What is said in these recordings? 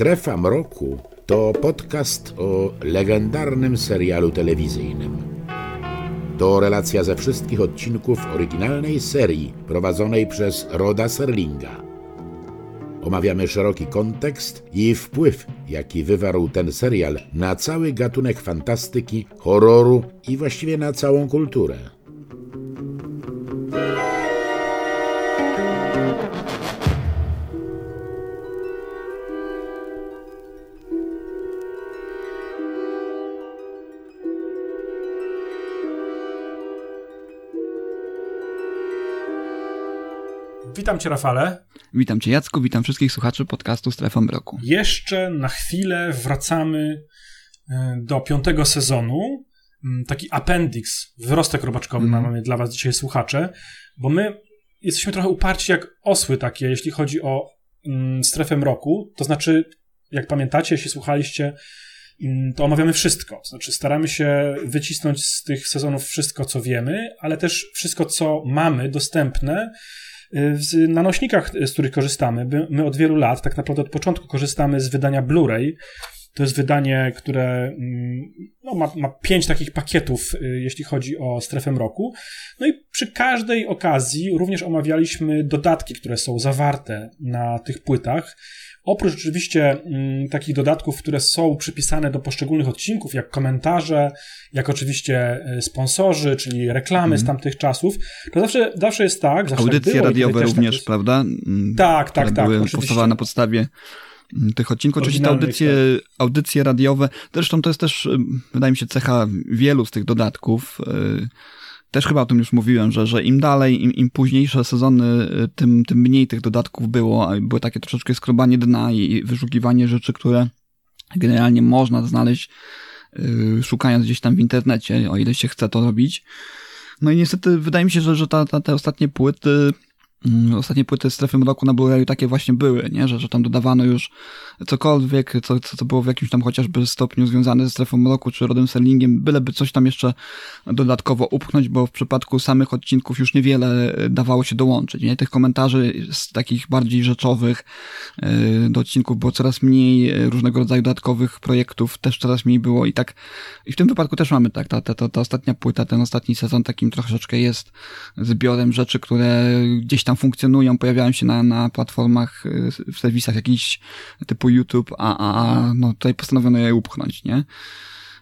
Strefa Mroku to podcast o legendarnym serialu telewizyjnym. To relacja ze wszystkich odcinków oryginalnej serii prowadzonej przez Roda Serlinga. Omawiamy szeroki kontekst i wpływ, jaki wywarł ten serial na cały gatunek fantastyki, horroru i właściwie na całą kulturę. Witam Cię, Rafale. Witam Cię, Jacku, witam wszystkich słuchaczy podcastu Strefą Mroku. Jeszcze na chwilę wracamy e, do piątego sezonu. Mm, taki appendix, wyrostek robaczkowy mm. mamy dla Was dzisiaj, słuchacze, bo my jesteśmy trochę uparci jak osły takie, jeśli chodzi o mm, Strefę Mroku. To znaczy, jak pamiętacie, jeśli słuchaliście, mm, to omawiamy wszystko. To znaczy, staramy się wycisnąć z tych sezonów wszystko, co wiemy, ale też wszystko, co mamy dostępne w nanośnikach, z których korzystamy. My od wielu lat, tak naprawdę od początku, korzystamy z wydania Blu-ray. To jest wydanie, które mm, no, ma, ma pięć takich pakietów, y, jeśli chodzi o strefę mroku. No i przy każdej okazji również omawialiśmy dodatki, które są zawarte na tych płytach. Oprócz oczywiście mm, takich dodatków, które są przypisane do poszczególnych odcinków, jak komentarze, jak oczywiście e, sponsorzy, czyli reklamy mm. z mhm. tamtych czasów, to zawsze, zawsze jest tak. Zawsze Audycje było, radiowe również, tak prawda? Mm, tak, tak, tak. Były powstawały na podstawie tych odcinków. Oczywiście te audycje, tak. audycje radiowe, zresztą to jest też, e, wydaje mi się, cecha wielu z tych dodatków. E, też chyba o tym już mówiłem, że, że im dalej, im, im późniejsze sezony, y, tym, tym mniej tych dodatków było. Było takie troszeczkę skrobanie dna i wyszukiwanie rzeczy, które generalnie można znaleźć, szukając gdzieś tam w internecie, o ile się chce to robić. No i niestety wydaje mi się, że, że ta, ta, te ostatnie płyty ostatnie płyty strefy mroku na Blu-rayu takie właśnie były, nie? Że, że tam dodawano już cokolwiek, co, co, co było w jakimś tam chociażby stopniu związane ze strefą mroku czy rodem Serlingiem, byleby coś tam jeszcze dodatkowo upchnąć, bo w przypadku samych odcinków już niewiele dawało się dołączyć, nie? Tych komentarzy z takich bardziej rzeczowych yy, do odcinków było coraz mniej, różnego rodzaju dodatkowych projektów też coraz mniej było i tak, i w tym wypadku też mamy tak, ta, ta, ta, ta ostatnia płyta, ten ostatni sezon takim troszeczkę jest zbiorem rzeczy, które gdzieś tam tam funkcjonują, pojawiają się na, na platformach, y, w serwisach jakichś typu YouTube, a, a, a no tutaj postanowiono je upchnąć, nie?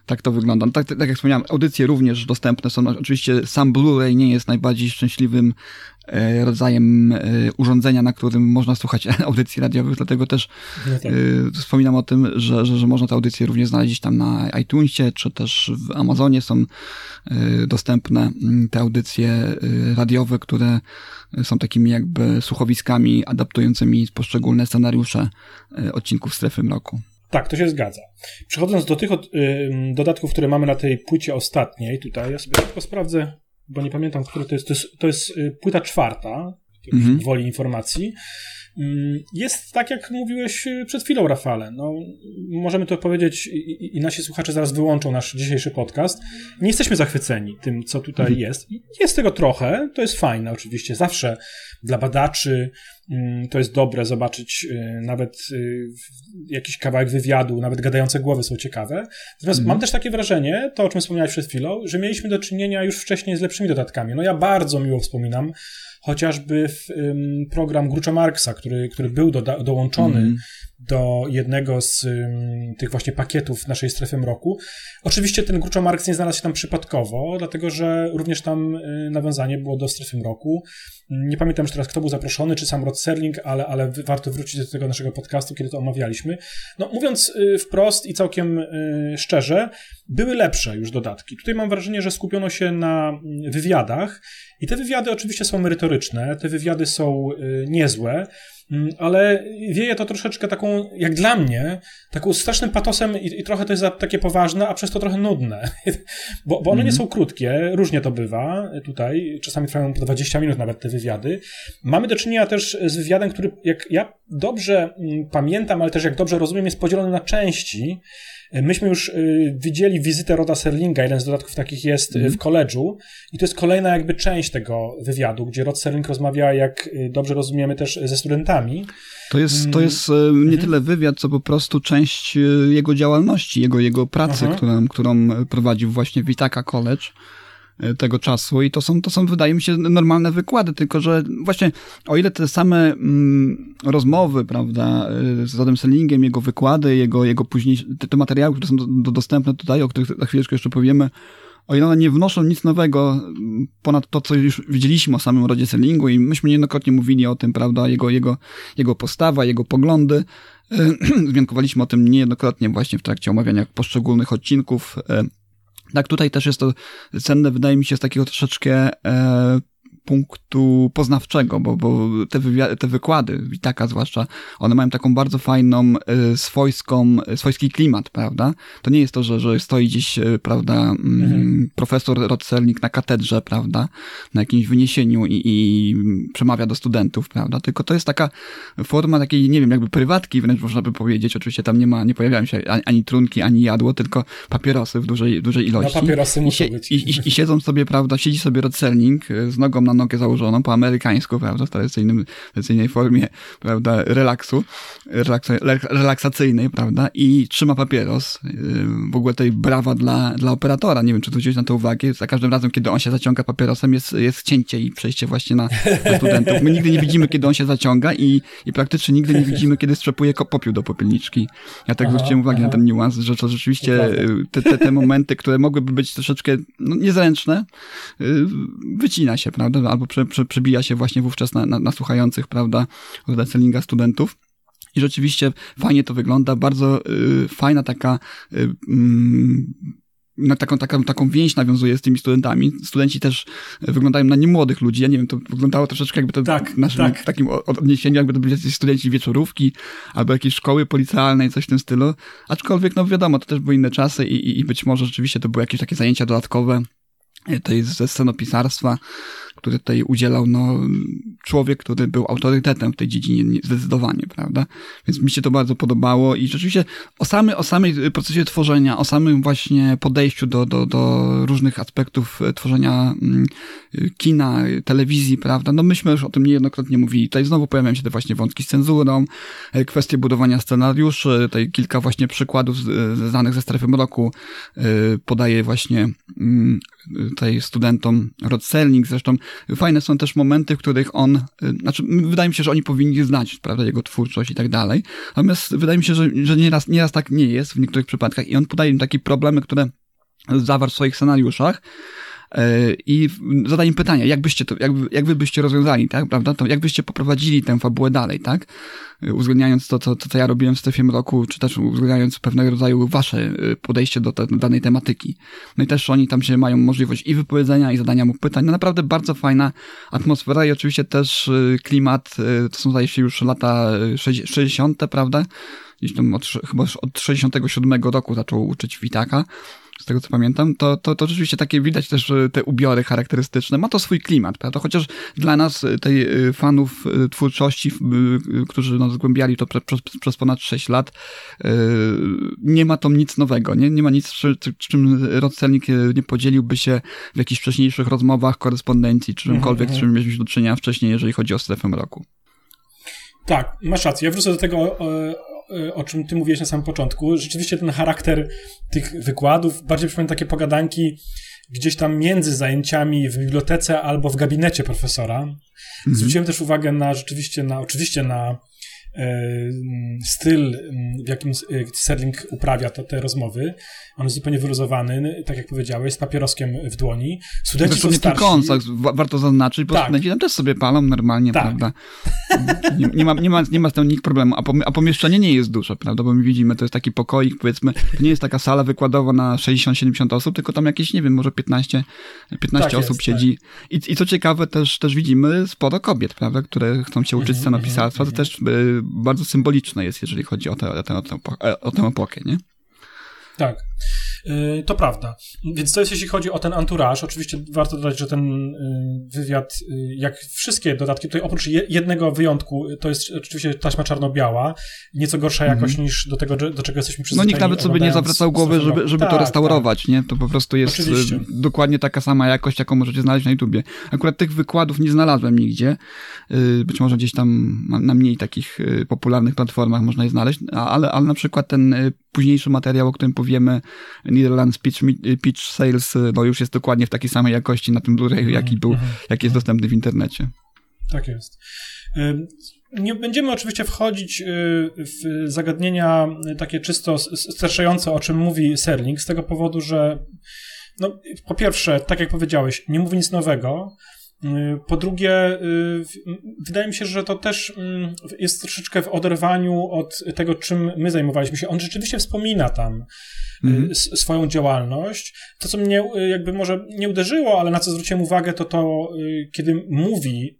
Tak to wygląda. No tak, tak jak wspomniałem, audycje również dostępne są. Oczywiście sam Blu-ray nie jest najbardziej szczęśliwym e, rodzajem e, urządzenia, na którym można słuchać audycji radiowych, dlatego też no tak. E, wspominam o tym, że, że, że można te audycje również znaleźć tam na iTunesie, czy też w Amazonie są dostępne te audycje radiowe, które są takimi jakby słuchowiskami adaptującymi poszczególne scenariusze odcinków Strefy Mroku. Tak, to się zgadza. Przechodząc do tych od, y, dodatków, które mamy na tej płycie ostatniej, tutaj ja sobie tylko sprawdzę, bo nie pamiętam, który to jest. To jest, to jest y, płyta czwarta, mhm. woli informacji. Jest tak, jak mówiłeś y, przed chwilą, Rafale. No, możemy to powiedzieć i, i nasi słuchacze zaraz wyłączą nasz dzisiejszy podcast. Nie jesteśmy zachwyceni tym, co tutaj mhm. jest. Jest tego trochę, to jest fajne oczywiście. Zawsze dla badaczy to jest dobre zobaczyć y, nawet y, jakiś kawałek wywiadu, nawet gadające głowy są ciekawe. Natomiast mhm. mam też takie wrażenie, to o czym wspomniałeś przed chwilą, że mieliśmy do czynienia już wcześniej z lepszymi dodatkami. No ja bardzo miło wspominam chociażby w, um, program Grucza Marksa, który, który był do, dołączony mm. Do jednego z um, tych właśnie pakietów naszej strefy mroku. Oczywiście ten Gruczo Marks nie znalazł się tam przypadkowo, dlatego że również tam y, nawiązanie było do strefy mroku. Nie pamiętam już teraz, kto był zaproszony, czy sam Rod Serling, ale, ale warto wrócić do tego naszego podcastu, kiedy to omawialiśmy. No, mówiąc y, wprost i całkiem y, szczerze, były lepsze już dodatki. Tutaj mam wrażenie, że skupiono się na mm, wywiadach i te wywiady oczywiście są merytoryczne, te wywiady są y, niezłe, ale wieje to troszeczkę taką, jak dla mnie, taką strasznym patosem i, i trochę to jest takie poważne, a przez to trochę nudne. bo, bo one mm -hmm. nie mhm. są krótkie, różnie to bywa tutaj, czasami trwają po 20 minut nawet te wywiady. Mamy do czynienia też z wywiadem, który, jak ja dobrze mm, pamiętam, ale też jak dobrze rozumiem, jest podzielony na części, Myśmy już widzieli wizytę Roda Serlinga, jeden z dodatków takich jest mm. w koledżu i to jest kolejna jakby część tego wywiadu, gdzie Rod Serling rozmawia, jak dobrze rozumiemy, też ze studentami. To jest, to jest nie mhm. tyle wywiad, co po prostu część jego działalności, jego, jego pracy, którą, którą prowadził właśnie w Itaka College. E, tego czasu i to są, to są, wydaje mi się, normalne wykłady, tylko że właśnie o ile te same mm, rozmowy, prawda, e, z Rodem Sellingiem, jego wykłady, jego, jego później, te, te materiały, które są do, do dostępne tutaj, o których za chwileczkę jeszcze powiemy, o ile one nie wnoszą nic nowego mm, ponad to, co już widzieliśmy o samym Rodzie Sellingu i myśmy niejednokrotnie mówili o tym, prawda, jego, jego, jego postawa, jego poglądy, Zmiankowaliśmy o tym niejednokrotnie właśnie w trakcie omawiania poszczególnych odcinków tak, tutaj też jest to cenne, wydaje mi się, z takiego troszeczkę e, punktu poznawczego, bo, bo te, te wykłady, Witaka zwłaszcza, one mają taką bardzo fajną, y, swojską, swojski klimat, prawda? To nie jest to, że, że stoi gdzieś, y, prawda, mm, mhm. profesor Rodselnik na katedrze, prawda, na jakimś wyniesieniu i, i przemawia do studentów, prawda? Tylko to jest taka forma takiej, nie wiem, jakby prywatki wręcz można by powiedzieć. Oczywiście tam nie ma, nie pojawiają się ani, ani trunki, ani jadło, tylko papierosy w dużej, dużej ilości. No papierosy muszą I, być. I, i, I siedzą sobie, prawda, siedzi sobie Rodselnik z nogą na nogę założoną po amerykańsku, prawda, w tradycyjnym, tradycyjnej formie, prawda, relaksu, relaksa, relaksacyjnej, prawda, i trzyma papieros. Yy, w ogóle tej brawa dla, dla operatora. Nie wiem, czy zwróciłeś na to uwagę. Za każdym razem, kiedy on się zaciąga papierosem, jest, jest cięcie i przejście właśnie na, studentów. My nigdy nie widzimy, kiedy on się zaciąga i, i praktycznie nigdy nie widzimy, kiedy strzepuje popiół do popielniczki. Ja tak aha, zwróciłem uwagę aha. na ten niuans, że to rzeczywiście te, te, te momenty, które mogłyby być troszeczkę no, niezręczne, yy, wycina się, prawda, albo prze, prze, przebija się właśnie wówczas na, na, na słuchających, prawda, Sellinga studentów. I rzeczywiście fajnie to wygląda, bardzo y, fajna taka y, mm, na taką, taką, taką więź nawiązuje z tymi studentami. Studenci też wyglądają na niemłodych ludzi. Ja nie wiem, to wyglądało troszeczkę jakby to tak, w naszym tak. takim odniesieniu, jakby to byli studenci wieczorówki albo jakiejś szkoły policjalnej, coś w tym stylu. Aczkolwiek, no wiadomo, to też były inne czasy i, i, i być może rzeczywiście to były jakieś takie zajęcia dodatkowe tej ze scenopisarstwa, który tutaj udzielał no, człowiek, który był autorytetem w tej dziedzinie zdecydowanie, prawda? Więc mi się to bardzo podobało i rzeczywiście o, samy, o samej procesie tworzenia, o samym właśnie podejściu do, do, do różnych aspektów tworzenia mm, kina, telewizji, prawda? No myśmy już o tym niejednokrotnie mówili. Tutaj znowu pojawiają się te właśnie wątki z cenzurą, kwestie budowania scenariuszy, tutaj kilka właśnie przykładów znanych ze strefy mroku podaje właśnie mm, tutaj studentom Rod Selling. Zresztą fajne są też momenty, w których on, y, znaczy wydaje mi się, że oni powinni znać, prawda, jego twórczość i tak dalej. Natomiast wydaje mi się, że, że nieraz, nieraz tak nie jest w niektórych przypadkach i on podaje im takie problemy, które zawarł w swoich scenariuszach, i zada im pytanie, jak byście to, jak, jak wy byście rozwiązali, tak, prawda, to jak byście poprowadzili tę fabułę dalej, tak, e, uwzględniając to, co, co ja robiłem w strefie mroku, czy też uwzględniając pewnego rodzaju wasze e, podejście do, te, do danej tematyki. No i też oni tam się mają możliwość i wypowiedzenia, i zadania mu pytań. No naprawdę bardzo fajna atmosfera i oczywiście też klimat, to są zdaje się już lata 60., prawda, gdzieś tam od, chyba od 67 roku zaczął uczyć Witaka z tego co pamiętam, to, to, to rzeczywiście takie widać też te ubiory charakterystyczne. Ma to swój klimat, prawda? Chociaż dla nas, y, tej y, fanów y, twórczości, którzy no, zgłębiali to przez, przez ponad 6 lat, nie ma tam nic nowego, nie? Nie ma nic, czym Rodcelnik nie podzieliłby się w jakichś wcześniejszych rozmowach, korespondencji, czy czymkolwiek, z czym mieliśmy do czynienia wcześniej, jeżeli chodzi o strefę mroku. Tak, masz rację. Ja wrócę do tego, o czym ty mówiłeś na samym początku. Rzeczywiście ten charakter tych wykładów bardziej przypomina takie pogadanki gdzieś tam między zajęciami w bibliotece albo w gabinecie profesora. Mhm. Zwróciłem też uwagę na rzeczywiście na, oczywiście na e, styl, w jakim Serling uprawia to, te rozmowy. On jest zupełnie wyluzowany, tak jak powiedziałeś, z papieroskiem w dłoni. Studenci Zresztą są nie starsi. tylko on, warto zaznaczyć, bo tak. studenci tam też sobie palą normalnie, tak. prawda? Nie, nie, ma, nie, ma, nie ma z tym nikt problemu, a, a pomieszczenie nie jest duże, prawda? Bo my widzimy, to jest taki pokoik, powiedzmy, to nie jest taka sala wykładowa na 60-70 osób, tylko tam jakieś, nie wiem, może 15, 15 tak osób jest, siedzi. Tak. I, I co ciekawe, też, też widzimy sporo kobiet, prawda, które chcą się uczyć mhm, scenopisarstwa, to mhm, też y, bardzo symboliczne jest, jeżeli chodzi o tę, o tę, o tę, o tę epokę, nie? Tak. Y, to prawda. Więc to jest jeśli chodzi o ten anturaż. Oczywiście warto dodać, że ten y, wywiad, y, jak wszystkie dodatki, tutaj oprócz jednego wyjątku, to jest oczywiście taśma czarno-biała, nieco gorsza mhm. jakość niż do tego, do czego jesteśmy przyzwyczajeni. No nikt nawet sobie nie zawracał głowy, żeby, żeby tak, to restaurować, tak. nie? To po prostu jest oczywiście. dokładnie taka sama jakość, jaką możecie znaleźć na YouTubie. Akurat tych wykładów nie znalazłem nigdzie. Być może gdzieś tam na mniej takich popularnych platformach można je znaleźć, ale, ale na przykład ten późniejszy materiał, o którym powiemy, Netherlands Pitch, Pitch Sales, no już jest dokładnie w takiej samej jakości na tym Blu-rayu, jaki był, mhm. jaki jest dostępny w internecie. Tak jest. Nie będziemy oczywiście wchodzić y, w zagadnienia takie czysto straszające, o czym mówi Serling, z tego powodu, że no, po pierwsze, tak jak powiedziałeś, nie mówi nic nowego, Y, po drugie, y, wydaje mi się, że to też mm, jest troszeczkę w oderwaniu od tego, czym my zajmowaliśmy się. On rzeczywiście wspomina tam mm. swoją działalność. To, co mnie jakby może nie uderzyło, ale na co zwróciłem uwagę, to to, kiedy mówi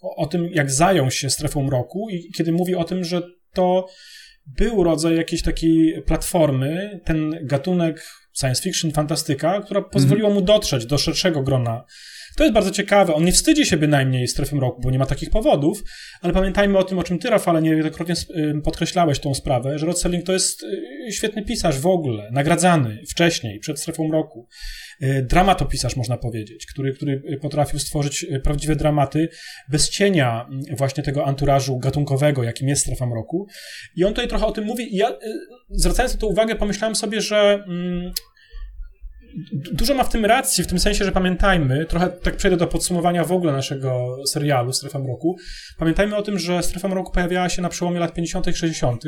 o, tym, jak zajął się strefą mroku i kiedy mówi o tym, że to był rodzaj jakiejś takiej platformy, ten gatunek science fiction, fantastyka, która pozwoliła mu dotrzeć do szerszego grona to jest bardzo ciekawe. On nie wstydzi się bynajmniej strefy roku, bo nie ma takich powodów, ale pamiętajmy o tym, o czym ty, Rafale, niejednokrotnie podkreślałeś tą sprawę, że Rod Serling to jest y, świetny pisarz w ogóle, nagradzany wcześniej, przed strefą roku. Y, dramatopisarz, można powiedzieć, który, który potrafił stworzyć y, prawdziwe dramaty bez cienia właśnie tego anturażu gatunkowego, jakim jest strefa mroku. I on tutaj trochę o tym mówi. I ja, zwracając na to uwagę, pomyślałem sobie, że mm, dużo ma w tym racji, w tym sensie, że pamiętajmy, trochę tak przejdę do podsumowania w ogóle naszego serialu Strefa Mroku, pamiętajmy o tym, że Strefa Mroku pojawiała się na przełomie lat 50 60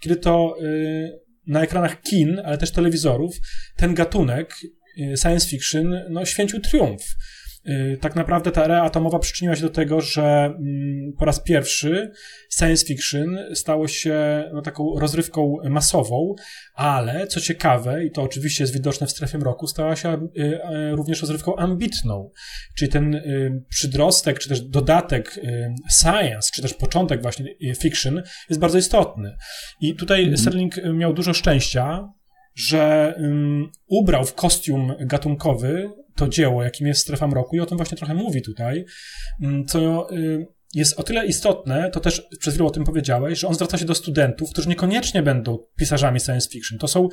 kiedy to yy, na ekranach kin, ale też telewizorów, ten gatunek y, science fiction no, święcił triumf. Y, tak naprawdę ta era atomowa przyczyniła się do tego, że mm, po raz pierwszy science fiction stało się no, taką rozrywką masową, ale co ciekawe, i to oczywiście jest widoczne w strefie mroku, stała się y, y, również rozrywką ambitną. Czyli ten przydrostek, czy też dodatek science, czy też początek właśnie fiction jest bardzo istotny. I tutaj mm -hmm. Sterling miał dużo szczęścia, że um, ubrał w kostium gatunkowy to dzieło, jakim jest Strefa Mroku i o tym właśnie trochę mówi tutaj, um, co y, jest o tyle istotne, to też przez chwilę o tym powiedziałeś, że on zwraca się do studentów, którzy niekoniecznie będą pisarzami science fiction. To są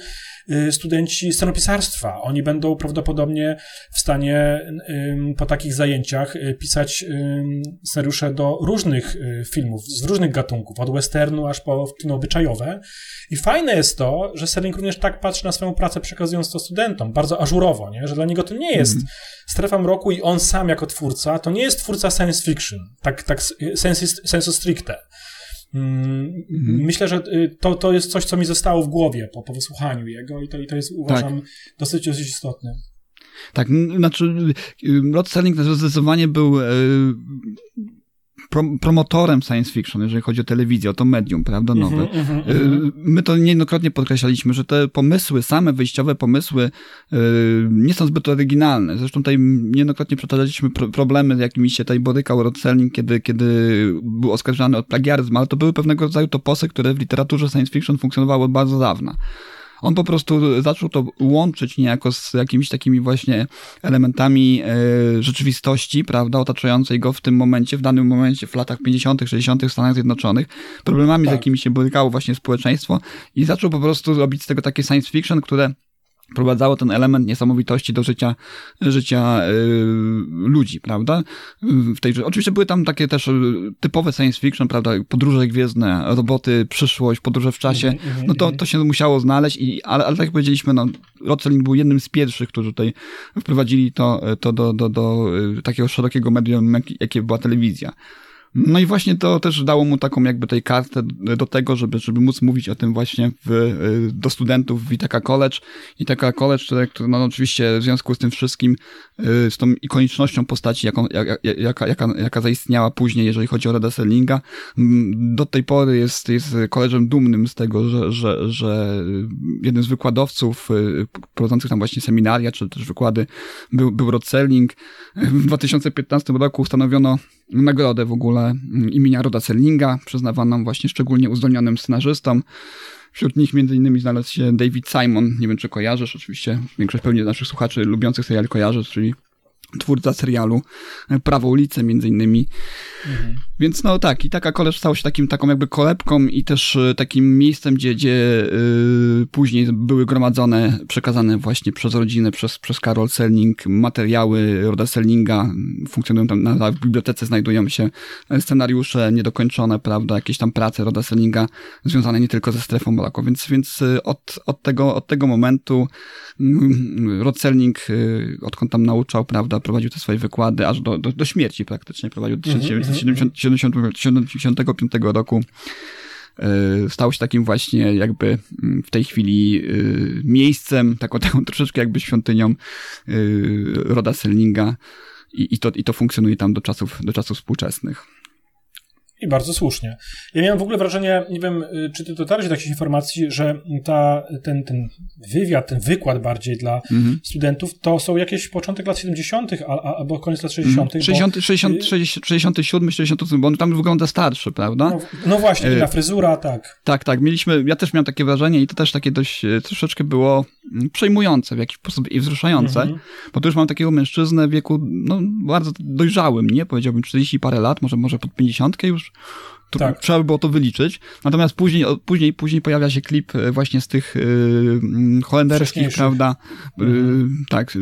y, studenci scenopisarstwa. Oni będą prawdopodobnie w stanie po takich zajęciach y, pisać scenariusze do różnych y, filmów, z różnych gatunków, od westernu aż po kino obyczajowe. I fajne jest to, że Serling również tak patrzy na swoją pracę, przekazując to studentom, bardzo ażurowo, nie? że dla niego to nie jest mm. strefa mroku i on sam jako twórca, to nie jest twórca science fiction, tak, tak sensu, sensu stricte. Mm, mhm. Myślę, że y, to, to jest coś, co mi zostało w głowie po, po wysłuchaniu jego i to, i to jest, uważam, tak. dosyć, dosyć istotne. Tak, znaczy y, Rod Serling zdecydowanie był y, promotorem science fiction, jeżeli chodzi o telewizję, o to medium, prawda, nowe. Mm -hmm, mm -hmm. My to niejednokrotnie podkreślaliśmy, że te pomysły, same wyjściowe pomysły y, nie są zbyt oryginalne. Zresztą tutaj niejednokrotnie przetarzaliśmy problemy, z jakimi się tutaj borykał Rod Serling, kiedy, kiedy był oskarżany o plagiaryzm, ale to były pewnego rodzaju toposy, które w literaturze science fiction funkcjonowały bardzo dawno. On po prostu zaczął to łączyć niejako z jakimiś takimi właśnie elementami e, rzeczywistości, prawda, otaczającej go w tym momencie, w danym momencie, w latach 50., 60. w Stanach Zjednoczonych, problemami, tak. z jakimi się borykało właśnie społeczeństwo i zaczął po prostu robić z tego takie science fiction, które wprowadzało ten element niesamowitości do życia, życia yy, ludzi, prawda? W tej, oczywiście były tam takie też y, typowe science fiction, prawda? Podróże gwiezdne, roboty, przyszłość, podróże w czasie. Mhm, mhm, no to, mhm. to się musiało znaleźć, i, ale, ale tak jak powiedzieliśmy, no, był jednym z pierwszych, którzy tutaj wprowadzili to, to do, do, do y, takiego szerokiego medium, jak, jakie była telewizja. No i właśnie to też dało mu taką jakby tej kartę do tego, żeby, żeby móc mówić o tym właśnie w, y, do studentów w Ithaca College. Ithaca College, który, no oczywiście w związku z tym wszystkim, y, z tą ikonicznością postaci, jaką, jaka, jaka, jaka zaistniała później, jeżeli chodzi o Reda Serlinga, do tej pory jest, jest koleżem dumnym z tego, że, że, że jeden z wykładowców y, prowadzących tam właśnie seminaria, czy też wykłady był, był Rod Serling. W 2015 roku ustanowiono nagrodę w ogóle imienia Roda Serlinga, przyznawaną właśnie szczególnie uzdolnionym scenarzystom. Wśród nich innymi znalazł się David Simon, nie wiem czy kojarzysz, oczywiście większość pewnie naszych słuchaczy lubiących serial kojarzy, czyli twórca serialu Prawo ulicy między innymi. Mhm. Więc no tak, i taka koleż stała się takim, taką jakby kolebką i też e, takim miejscem, gdzie, gdzie yy, później były gromadzone, przekazane właśnie przez rodzinę, przez, przez Karol Selling, materiały Roda Sellinga, funkcjonują tam, na, w bibliotece znajdują się scenariusze niedokończone, prawda, jakieś tam prace Roda Sellinga związane nie tylko ze strefą mroku, więc, więc e, od, od, tego, od tego momentu mm, Rod Selling, odkąd tam nauczał, prawda, prowadził te swoje wykłady aż do, do, do śmierci praktycznie, prowadził do 1975 roku e, stał się takim właśnie jakby mm, w tej chwili e, miejscem, taką, taką troszeczkę jakby świątynią e, Roda Sellinga i, i, to, i to funkcjonuje tam do czasów, do czasów współczesnych. I bardzo słusznie. Ja miałem w ogóle wrażenie, nie wiem, y, czy ty dotarłeś do jakichś informacji, że ta, ten, ten wywiad, ten wykład bardziej dla mm -hmm. studentów, to są jakieś początek lat 70., a, albo koniec lat 60. Mm, 60, bo, 60, 60, 67, 68, bo on tam wygląda starszy, prawda? No, no właśnie, inna y, fryzura, tak. Tak, tak. Mieliśmy, ja też miałem takie wrażenie i to też takie dość y, troszeczkę było przejmujące w jakiś sposób i wzruszające, -hmm. bo tu już mam takiego mężczyznę w wieku no, bardzo dojrzałym, nie? Powiedziałbym 40 parę lat, może, może pod 50 już tak. Trzeba by było to wyliczyć. Natomiast później, później, później pojawia się klip e, właśnie z tych yy, holenderskich, prawda, mhm. tak,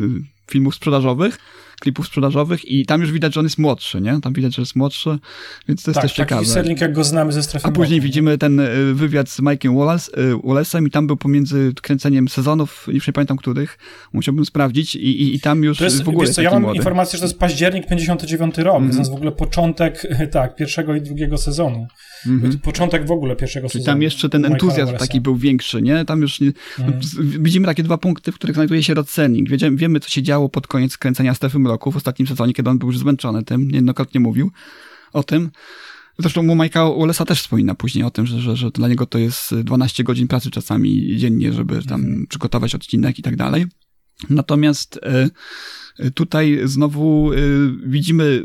filmów sprzedażowych klipów sprzedażowych i tam już widać, że on jest młodszy, nie? Tam widać, że jest młodszy, więc to jest tak, też ciekawe. Tak, Serling, jak go znamy ze strefy A później widzimy ten y, wywiad z Mike'em Wallace, y, Wallace'em i tam był pomiędzy kręceniem sezonów, już nie pamiętam których, musiałbym sprawdzić i, i, i tam już jest, w ogóle wiesz co, Ja mam młody. informację, że to jest październik 59 rok, mm -hmm. to jest w ogóle początek, tak, pierwszego i drugiego sezonu. Mm -hmm. Początek w ogóle pierwszego Czyli sezonu. tam jeszcze ten entuzjazm taki był większy, nie? Tam już nie, mm. widzimy takie dwa punkty, w których znajduje się Selling. Wiemy, wiemy, co się działo pod koniec kręcenia Strefy Mroku w ostatnim sezonie kiedy on był już zmęczony tym, niejednokrotnie mówił o tym. Zresztą mu Majka Wallace'a też wspomina później o tym, że, że, że dla niego to jest 12 godzin pracy czasami dziennie, żeby tam mhm. przygotować odcinek i tak dalej. Natomiast y, tutaj znowu y, widzimy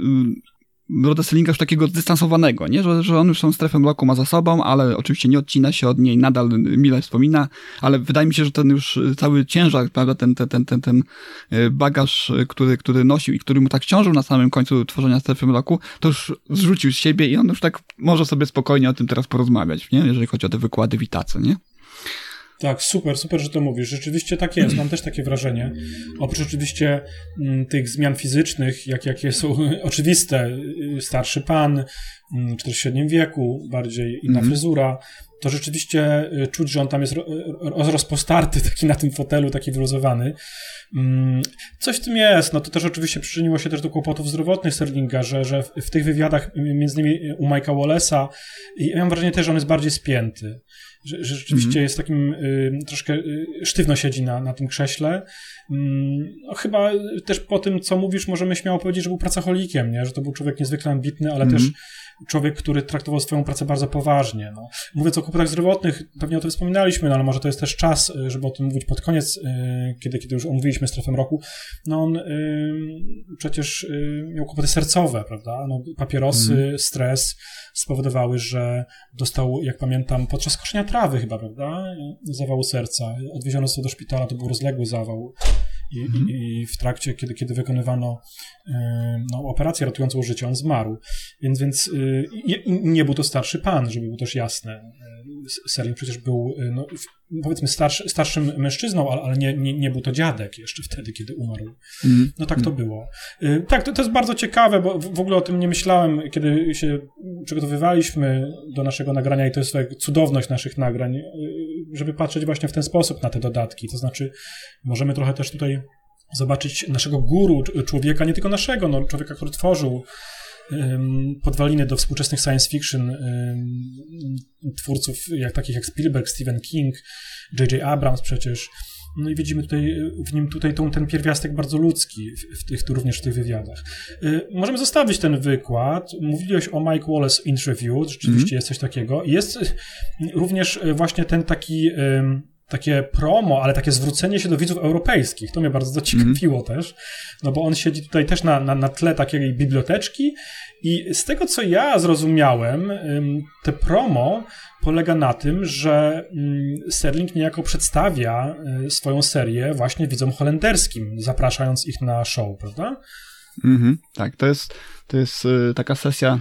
Roda Sellinga już takiego zdystansowanego, nie? Że, że on już tą strefę mroku ma za sobą, ale oczywiście nie odcina się od niej, nadal mile wspomina, ale wydaje mi się, że ten już cały ciężar, prawda, ten, ten, ten, ten, ten e, bagaż, który, który nosił i który mu tak ciążył na samym końcu tworzenia strefy mroku, to już zrzucił z siebie i on już tak może sobie spokojnie o tym teraz porozmawiać, nie? Jeżeli chodzi o te wykłady witacy, nie? Tak, super, super, że to mówisz. Rzeczywiście tak jest. Mam też takie wrażenie. Oprócz oczywiście mm, tych zmian fizycznych, jak, jakie są oczywiste, y, starszy pan, mm, czy też w średnim wieku, bardziej inna mm -hmm. fryzura, to rzeczywiście y, czuć, że on tam jest rozpostarty, taki na tym fotelu, taki wyluzowany. Mm, coś w tym jest. No to też oczywiście przyczyniło się też do kłopotów zdrowotnych Sterlinga, że, że w tych wywiadach, między innymi u Mike'a Wallace'a, ja mam wrażenie też, że on jest bardziej spięty że, że rzeczywiście mm. jest takim y, troszkę y, sztywno siedzi na, na tym krześle. Mm, no, chyba też po tym, co mówisz, możemy śmiało powiedzieć, że był pracocholikiem, nie? że to był człowiek niezwykle ambitny, ale mm. też człowiek, który traktował swoją pracę bardzo poważnie. No. Mówiąc o kłopotach zdrowotnych, pewnie o tym wspominaliśmy, no, ale może to jest też czas, y, żeby o tym mówić pod koniec, y, kiedy, kiedy już omówiliśmy strefę roku. No on y, przecież y, miał kłopoty sercowe, prawda? No, papierosy, mm. stres spowodowały, że dostał, jak pamiętam, podczas koszenia trawy chyba, prawda? Zawału serca. Odwieziono sobie do szpitala, to był rozległy zawał. I, mhm. i, w trakcie, kiedy, kiedy wykonywano no, operację ratującą życie, on zmarł. Więc, więc nie był to starszy pan, żeby było też jasne. Serling przecież był, no, powiedzmy, starszy, starszym mężczyzną, ale, ale nie, nie, nie był to dziadek jeszcze wtedy, kiedy umarł. Mm. No tak to mm. było. Tak, to, to jest bardzo ciekawe, bo w ogóle o tym nie myślałem, kiedy się przygotowywaliśmy do naszego nagrania i to jest cudowność naszych nagrań, żeby patrzeć właśnie w ten sposób na te dodatki. To znaczy, możemy trochę też tutaj zobaczyć naszego guru, człowieka, nie tylko naszego, no, człowieka, który tworzył podwaliny do współczesnych science fiction twórców jak, takich jak Spielberg, Stephen King, J.J. Abrams przecież. No i widzimy tutaj w nim tutaj tą, ten pierwiastek bardzo ludzki, w, w tych, również w tych wywiadach. Y, możemy zostawić ten wykład. Mówiłeś o Mike Wallace interview, rzeczywiście mm jest coś takiego. Jest również właśnie ten taki takie promo, ale takie zwrócenie się do widzów europejskich. To mnie bardzo zaciekawiło mm. też, no bo on siedzi tutaj też na, na, na tle takiej biblioteczki i z tego, co ja zrozumiałem, te promo polega na tym, że Serling niejako przedstawia y, swoją serię właśnie widzom holenderskim, zapraszając ich na show, prawda? Mhm, tak, to jest, to jest y, taka sesja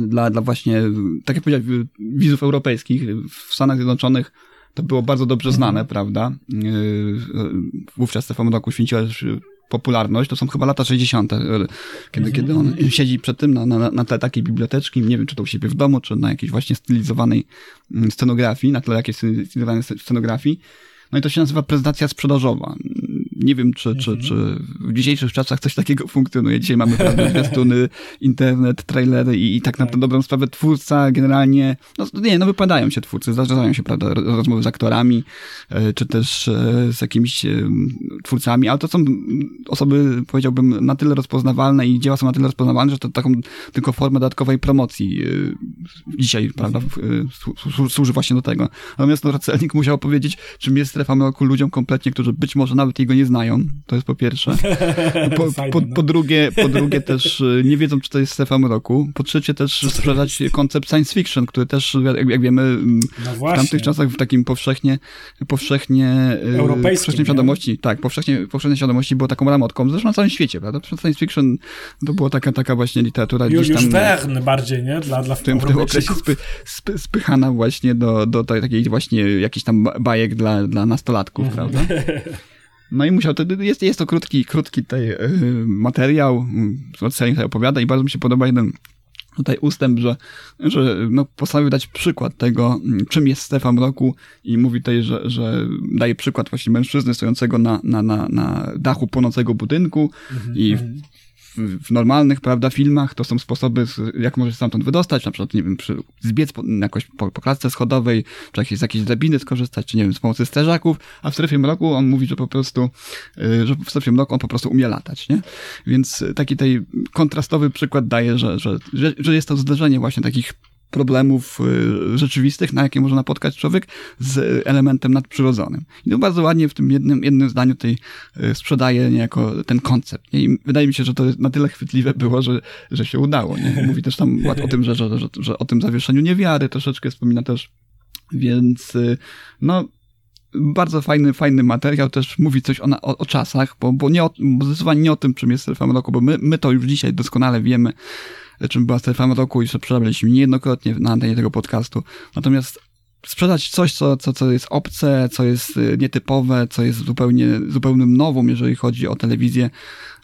dla, dla właśnie, tak jak powiedziałem, widzów europejskich w Stanach Zjednoczonych to było bardzo dobrze mhm. znane, prawda? Y, wówczas Stefan Roku święciła popularność, to są chyba lata 60., kiedy, mhm. kiedy on siedzi przed tym na, na, na tle takiej biblioteczki, nie wiem, czy to u siebie w domu, czy na jakiejś właśnie stylizowanej mm, scenografii, na tle jakiejś stylizowanej scenografii. No i to się nazywa prezentacja sprzedażowa nie wiem, czy, czy, czy w dzisiejszych czasach coś takiego funkcjonuje. Dzisiaj mamy prawda, zwiastuny, internet, trailery i, i tak na tę dobrą sprawę twórca generalnie, no nie, no wypadają się twórcy, zdarzają się, prawda, rozmowy z aktorami, e, czy też e, z jakimiś e, twórcami, ale to są osoby, powiedziałbym, na tyle rozpoznawalne i dzieła są na tyle rozpoznawalne, że to taką tylko formę dodatkowej promocji dzisiaj, prawda, służy właśnie do tego. Natomiast no, Celnik musiał powiedzieć, czym jest strefa mroku ludziom kompletnie, którzy być może nawet jego nie znają, to jest po pierwsze. Po, po, no. po, drugie, po drugie też y, nie wiedzą, czy to jest strefa mroku. Po trzecie też sprzedać koncept science fiction, który też, jak, jak wiemy, mm, no w tamtych czasach w takim powszechnie, powszechnie, y, powszechnej świadomości, tak, powszechnie, powszechnej świadomości było taką ramotką, zresztą na całym świecie, prawda? Science fiction to była taka, taka właśnie literatura Juliusz gdzieś tam... Verne bardziej, nie? Dla, dla w tym, w tym okresie spy, spy, spychana właśnie do, do takiej właśnie jakichś tam bajek dla, dla nastolatków, mhm. prawda? No i musiał, to jest, jest to krótki, krótki tutaj yy, materiał, Selling tutaj opowiada i bardzo mi się podoba jeden tutaj ustęp, że, że no, postanowił dać przykład tego, czym jest Stefan Roku i mówi tutaj, że, że daje przykład właśnie mężczyzny stojącego na, na, na, na dachu płonącego budynku mm -hmm. i w, normalnych, prawda, filmach to są sposoby, jak możesz stamtąd wydostać, na przykład, nie wiem, przy, zbiec po, jakoś po, po klatce schodowej, czy jakieś, z jakiejś drabiny skorzystać, czy nie wiem, z pomocy strażaków, a w strefie mroku on mówi, że po prostu, y, że w strefie mroku on po prostu umie latać, nie? Więc taki tutaj kontrastowy przykład daje, że, że, że, że jest to zderzenie właśnie takich problemów y, rzeczywistych, na jakie może napotkać człowiek, z elementem nadprzyrodzonym. I to bardzo ładnie w tym jednym, jednym zdaniu tutaj y, sprzedaje niejako ten koncept. I wydaje mi się, że to na tyle chwytliwe było, że, że się udało. Nie? Mówi też tam o tym, że, że, że, że o tym zawieszeniu niewiary troszeczkę wspomina też. Więc y, no, bardzo fajny, fajny materiał, też mówi coś o, o, o czasach, bo, bo, nie o, bo zdecydowanie nie o tym, czym jest strefa mroku, bo my, my to już dzisiaj doskonale wiemy, czym była strefa mroku i co przerabialiśmy niejednokrotnie na antenie tego podcastu. Natomiast sprzedać coś, co, co, co jest obce, co jest y, nietypowe, co jest zupełnie, zupełnym nową, jeżeli chodzi o telewizję,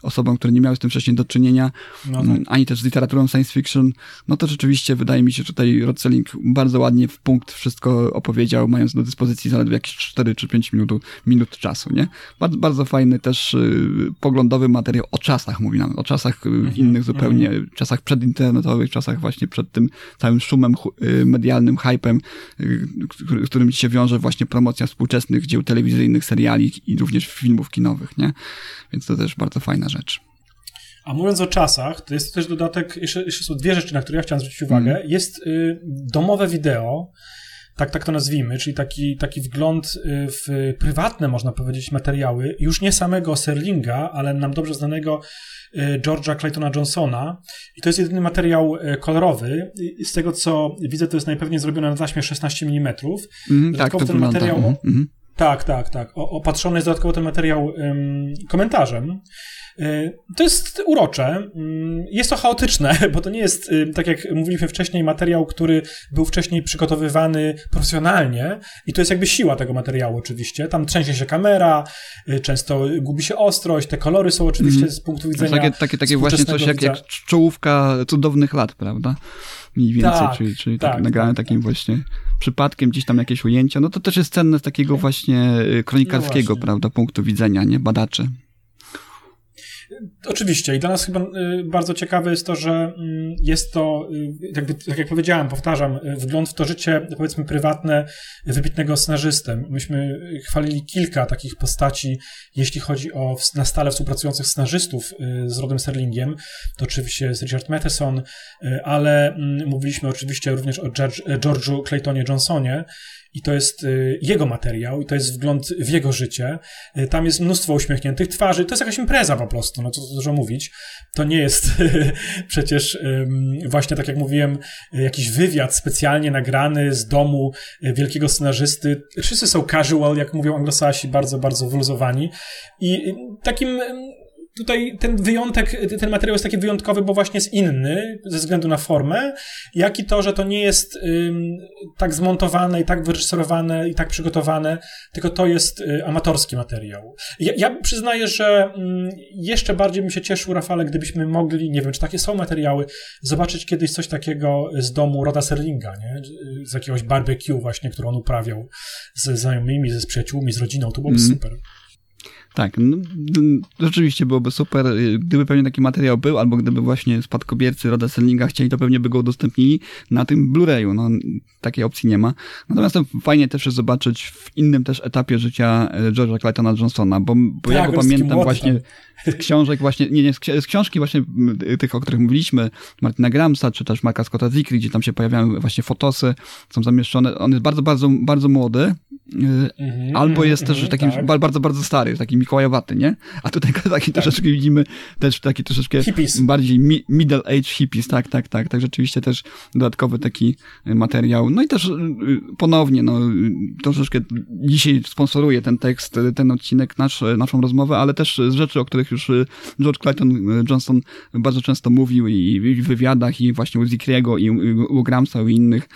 osobom, które nie miały z tym wcześniej do czynienia, no mm, tak. ani też z literaturą science fiction, no to rzeczywiście wydaje mi się, że tutaj Rod Selling bardzo ładnie w punkt wszystko opowiedział, mając do dyspozycji zaledwie jakieś 4 czy 5 minut, minut czasu, nie? Bardzo, bardzo fajny też y, poglądowy materiał o czasach, mówi nam, o czasach y, mhm, innych zupełnie, mhm. czasach przedinternetowych, czasach właśnie przed tym całym szumem y, medialnym, hypem, y, którym się wiąże właśnie promocja współczesnych dzieł telewizyjnych, seriali i również filmów kinowych, nie? Więc to też bardzo fajna rzecz. A mówiąc o czasach, to jest też dodatek, jeszcze, jeszcze są dwie rzeczy, na które ja chciałem zwrócić uwagę. Mm. Jest y, domowe wideo, tak, tak to nazwijmy, czyli taki, taki wgląd y, w prywatne, można powiedzieć, materiały, już nie samego Serlinga, ale nam dobrze znanego y, George'a Claytona Johnsona. I to jest jedyny materiał y, kolorowy. Z tego, co widzę, to jest najpewniej zrobione na taśmie 16 mm. Mm, tak, to ten materiał... Mm, mm. Tak, tak, tak. O, opatrzony jest dodatkowo ten materiał um, komentarzem. Y, to jest urocze. Mm, jest to chaotyczne, bo to nie jest, y, tak jak mówiliśmy wcześniej, materiał, który był wcześniej przygotowywany profesjonalnie i to jest jakby siła tego materiału oczywiście. Tam trzęsie się kamera, y, często gubi się ostrość, te kolory są oczywiście mm. z punktu widzenia Takie, takie, takie właśnie coś jak, jak czołówka cudownych lat, prawda? Mniej więcej, tak, czyli, czyli tak, tak, nagrane tak, takim tak. właśnie przypadkiem gdzieś tam jakieś ujęcia, no to też jest cenne z takiego właśnie kronikarskiego, no prawda, punktu widzenia, nie, badaczy. Oczywiście i dla nas chyba y, bardzo ciekawe jest to, że mm, jest to, y, tak jak powiedziałem, powtarzam, y, wgląd w to życie, powiedzmy, prywatne wybitnego scenarzysty. Myśmy chwalili kilka takich postaci, jeśli chodzi o na stale współpracujących scenarzystów z Rodem Serlingiem. To oczywiście jest Richard Matheson, ale mm, mówiliśmy oczywiście również o George'u Claytonie Johnsonie i to jest y, jego materiał, i to jest wgląd w jego życie. Y, tam jest mnóstwo uśmiechniętych twarzy. To jest jakaś impreza po prostu, no co dużo mówić. To nie jest przecież właśnie, tak jak mówiłem, jakiś wywiad specjalnie nagrany z domu y, wielkiego scenarzysty. Wszyscy są casual, jak mówią anglosasi, bardzo, bardzo wyluzowani. I takim tutaj ten wyjątek, ten materiał jest taki wyjątkowy, bo właśnie jest inny ze względu na formę, jak i to, że to nie jest ym, tak zmontowane i tak wyreżyserowane i tak przygotowane, tylko to jest y, amatorski materiał. Ja, ja przyznaję, że y, jeszcze bardziej bym się cieszył, Rafale, gdybyśmy mogli, nie wiem, czy takie są materiały, zobaczyć kiedyś coś takiego z domu Roda Serlinga, nie? z jakiegoś barbecue właśnie, który on uprawiał ze znajomymi, ze z przyjaciółmi, z rodziną, to byłoby mm. super. Tak, no, rzeczywiście byłoby super, y, gdyby pewnie taki materiał był, albo gdyby właśnie spadkobiercy Roda Sellinga chcieli, to pewnie by go udostępnili na tym Blu-rayu. No, takiej opcji nie ma. Natomiast to fajnie też jest zobaczyć w innym też etapie życia y, George'a Claytona Johnsona, bo, bo tak, ja go pamiętam właśnie z książek właśnie, nie, nie, z książki właśnie y, tych, o których mówiliśmy, Martina Gramsa, czy też Marka Scotta Zikri, gdzie tam się pojawiają właśnie fotosy, są zamieszczone. On jest bardzo, bardzo, bardzo młody, Mm-hmm, albo jest mm-hmm, też mhm, taki tak. bardzo, bardzo stary, taki mikołajowaty, nie? A tutaj taki tak. troszeczkę widzimy też taki troszeczkę hippies. bardziej mi, middle age hippies, tak, tak, tak, tak, rzeczywiście też dodatkowy taki y, materiał. No i też y, ponownie, no, troszeczkę dzisiaj sponsoruje ten tekst, ten odcinek, nasz, naszą rozmowę, ale też z rzeczy, o których już George Clayton Johnson bardzo często mówił i w wywiadach, i właśnie u Zikriego, i u Gramsa, i innych,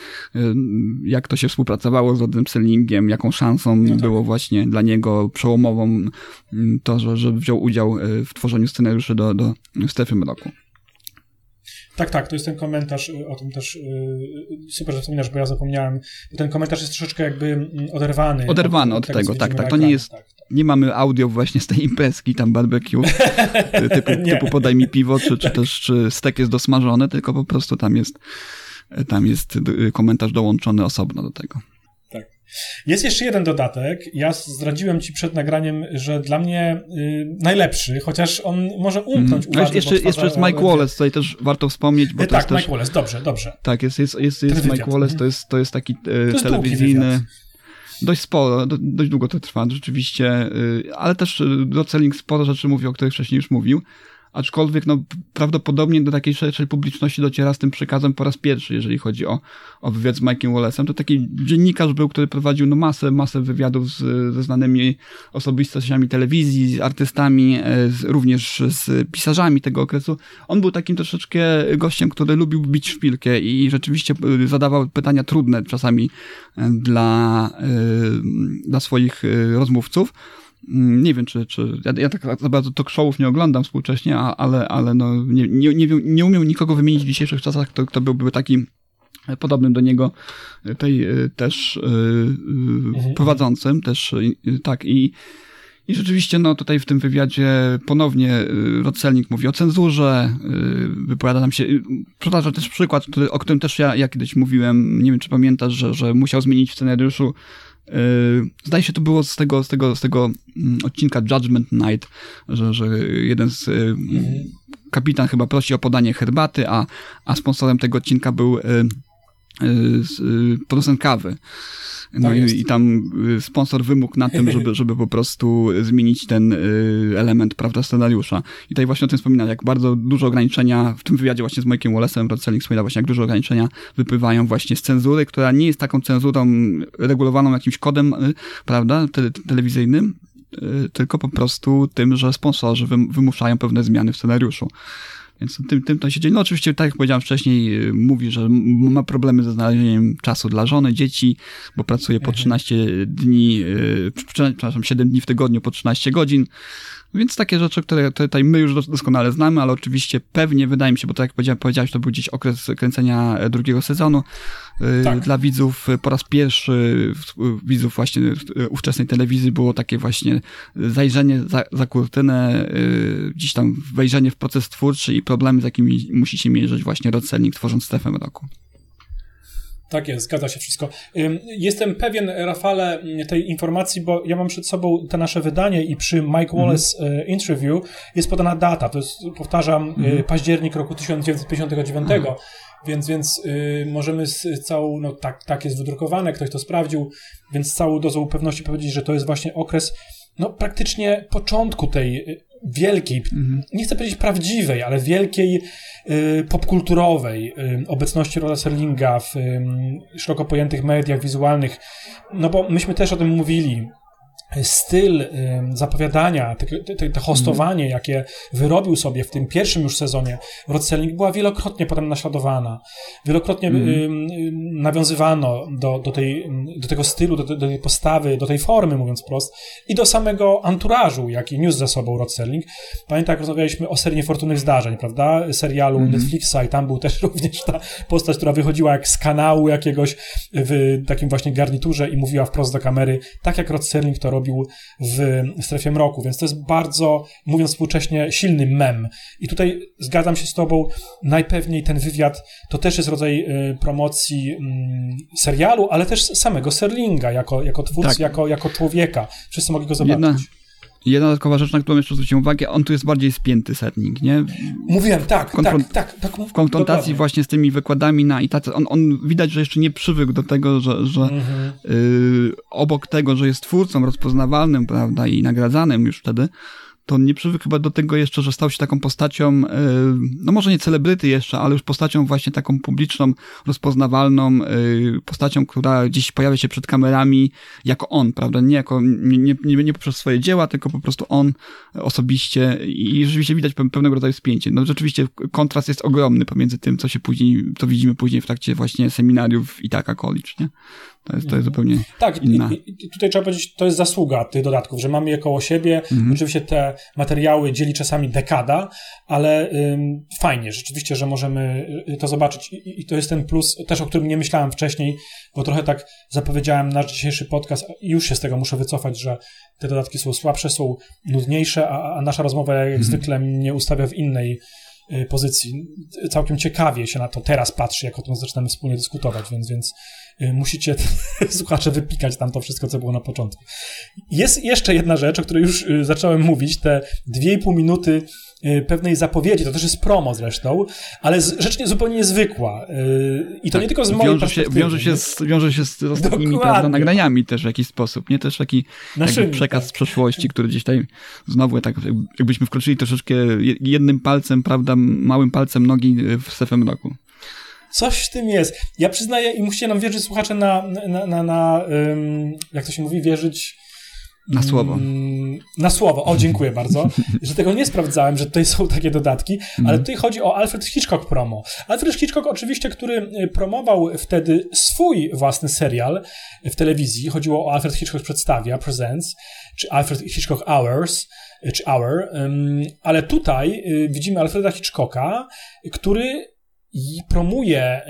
jak to się współpracowało z Rodem Sellingiem, jak jaką szansą no tak. było właśnie dla niego przełomową mm, to, że, że wziął udział e, w tworzeniu scenariuszy do, do Strefy Mroku. Tak, tak, to jest ten komentarz, y, o tym też yy, super, że wspominasz, bo ja zapomniałem. Ten komentarz jest troszeczkę jakby mm, oderwany. Oderwany od, od tego, tak, tak. To nie jest, tak, tak. nie mamy audio właśnie z tej imprezki, tam barbecue, typu, typu podaj mi piwo, czy, czy tak. też czy stek jest dosmażony, tylko po prostu tam jest, tam jest y, komentarz dołączony osobno do tego. Jest jeszcze jeden dodatek. Ja zdradziłem ci przed nagraniem, że dla mnie y, najlepszy, chociaż on może umknąć mm. uwadze, jeszcze, jeszcze jest Mike Wallace, tutaj też warto wspomnieć. Bo y, tak, Mike też, Wallace, dobrze, dobrze. Tak, jest, jest, jest, jest Mike Wallace, to jest, to jest taki y, to jest telewizyjny dość sporo, do, dość długo to trwa rzeczywiście, y, ale też Doceling sporo rzeczy mówi, o których wcześniej już mówił aczkolwiek no, prawdopodobnie do takiej szerszej publiczności dociera z tym przekazem po raz pierwszy, jeżeli chodzi o, o wywiad z Mike'iem Wallace'em. To taki dziennikarz był, który prowadził no, masę, masę wywiadów z, ze znanymi osobistościami telewizji, z artystami, e, z, również z pisarzami tego okresu. On był takim troszeczkę gościem, który lubił bić szpilkę i rzeczywiście e, zadawał pytania trudne czasami e, dla, dla swoich rozmówców. Mm, nie wiem, czy, czy ja, ja tak za bardzo talk showów nie oglądam współcześnie, ale, ale no, nie, nie, nie, nie umiem nikogo wymienić w dzisiejszych czasach, kto, kto byłby taki podobnym do niego tej też mhm. prowadzącym, też tak i i rzeczywiście, no tutaj w tym wywiadzie ponownie Rodselnik mówi o cenzurze, wypowiada nam się, przytacza też przykład, który, o którym też ja, ja kiedyś mówiłem, nie wiem czy pamiętasz, że, że musiał zmienić w scenariuszu zdaje się, to było z tego, z tego, z tego mm, odcinka Judgment Night, że, że jeden z mm kapitan chyba prosi o podanie herbaty, a, a sponsorem tego odcinka był y, producent kawy. No tak i, i, tam y, sponsor wymógł na tym, żeby, żeby po prostu zmienić ten y, element, prawda, scenariusza. I tutaj właśnie o tym wspominam, jak bardzo dużo ograniczenia, w tym wywiadzie właśnie z Mike'iem Wallace'em, Rod Selling wspomina właśnie, jak dużo ograniczenia wypływają właśnie z cenzury, która nie jest taką cenzurą regulowaną jakimś kodem, y, prawda, te, telewizyjnym, tylko po prostu tym, że sponsorzy wymuszają pewne zmiany w scenariuszu. Więc tym, tym to się dzieje. No oczywiście, tak jak powiedziałem wcześniej, y, mówi, że ma problemy ze znalezieniem czasu dla żony, dzieci, bo pracuje po 13 mhm. dni, y, przepraszam, 7 dni w tygodniu po 13 godzin. Więc takie rzeczy, które tutaj my już doskonale znamy, ale oczywiście pewnie, wydaje mi się, bo tak jak powiedziałeś, to był gdzieś okres kręcenia e, drugiego sezonu. E, tak. Dla widzów po raz pierwszy, widzów właśnie ówczesnej telewizji było takie właśnie zajrzenie za, za kurtynę, e, gdzieś tam wejrzenie w proces twórczy i problemy, z jakimi musi się mierzyć właśnie Rod Selling tworząc strefę roku. Tak jest, zgadza się wszystko. Jestem pewien, Rafale, tej informacji, bo ja mam przed sobą te nasze wydanie i przy Mike mhm. Wallace mm. interview jest podana data, to jest, powtarzam, mm. październik roku 1959. Mm. Więc, więc y, możemy z całą, no tak, tak jest wydrukowane, ktoś to sprawdził, więc z całą dozą pewności powiedzieć, że to jest właśnie okres, no praktycznie początku tej wielkiej, mhm. nie chcę powiedzieć prawdziwej, ale wielkiej y, popkulturowej y, obecności Roda Serlinga w y, szeroko pojętych mediach wizualnych. No bo myśmy też o tym mówili styl zapowiadania, te, te, te hostowanie, mm. jakie wyrobił sobie w tym pierwszym już sezonie Rod Serling, była wielokrotnie potem naśladowana. Wielokrotnie mm. nawiązywano do, do, tej, do tego stylu, do, do, tej postawy, do tej formy, mówiąc prost, i do samego anturażu, jaki niósł ze sobą Rod Serling. Pamiętam, jak rozmawialiśmy o serii Niefortunnych Zdarzeń, prawda? Serialu mm. Netflixa i tam był też również ta postać, która wychodziła jak z kanału jakiegoś w takim właśnie garniturze i mówiła wprost do kamery, tak jak Rod Serling to robi robił w strefie mroku, więc to jest bardzo, mówiąc współcześnie, silny mem. I tutaj zgadzam się z Tobą, najpewniej ten wywiad to też jest rodzaj y, promocji mm, serialu, ale też samego Serlinga jako, jako twórcy, tak. jako, jako człowieka. Wszyscy mogli go zobaczyć. Jedna Jedna dodatkowa rzecz, na którą jeszcze zwróciłem uwagę, on tu jest bardziej spięty setnik, nie? Mówiłem, tak, tak, tak, tak. W konfrontacji dokładnie. właśnie z tymi wykładami na i tacy, on, on widać, że jeszcze nie przywykł do tego, że, że mhm. y, obok tego, że jest twórcą rozpoznawalnym, prawda, i nagradzanym już wtedy, to nie przywykł chyba do tego jeszcze, że stał się taką postacią, e, no może nie celebryty jeszcze, ale już postacią właśnie taką publiczną, rozpoznawalną, e, postacią, która gdzieś pojawia się przed kamerami jako on, prawda? Nie jako, nie, nie, nie poprzez swoje dzieła, tylko po prostu on osobiście i rzeczywiście widać pewnego rodzaju spięcie. No rzeczywiście kontrast jest ogromny pomiędzy tym, co się później, co widzimy później w trakcie właśnie seminariów Itaka College, nie? To jest, to jest zupełnie Tak, inna. I, i tutaj trzeba powiedzieć, to jest zasługa tych dodatków, że mamy je koło siebie. Mhm. Oczywiście te materiały dzieli czasami dekada, ale ym, fajnie, rzeczywiście, że możemy y, to zobaczyć. I, I, to jest ten plus, też o którym nie myślałem wcześniej, bo trochę tak zapowiedziałem nasz dzisiejszy podcast i już się z tego muszę wycofać, że te dodatki są słabsze, są nudniejsze, a, a nasza rozmowa jak mhm. zwykle mnie ustawia w innej y, pozycji. Całkiem ciekawie się na to teraz patrzy, jak o tym zaczynamy wspólnie dyskutować, więc, więc Y, musicie, słuchacze, wypikać tam to wszystko, co było na początku. Jest jeszcze jedna rzecz, o której już y, zacząłem mówić, te dwie i pół minuty y, pewnej zapowiedzi, to też jest promo zresztą, ale rzecz nie, zupełnie niezwykła. I to tak, nie tylko z mojej wiąże się, wiąże się z, wiąże się z ostatnimi prawda, nagraniami też w jakiś sposób, nie? Też taki przekaz tak. z przeszłości, który gdzieś tutaj znowu tak jakbyśmy wkroczyli troszeczkę jednym palcem, prawda, małym palcem nogi w sefem roku. Coś w tym jest. Ja przyznaję i musicie nam wierzyć, słuchacze, na, na, na, na um, jak to się mówi, wierzyć... Na słowo. na słowo. O, dziękuję bardzo. że tego nie sprawdzałem, że tutaj są takie dodatki, ale mhm. tutaj chodzi o Alfred Hitchcock promo. Alfred Hitchcock oczywiście, który y, promował wtedy swój własny serial w telewizji. Chodziło o Alfred Hitchcock przedstawia, Presents, czy Alfred Hitchcock Hours, y, czy Hour. ale tutaj y, widzimy Alfreda Hitchcocka, który i promuje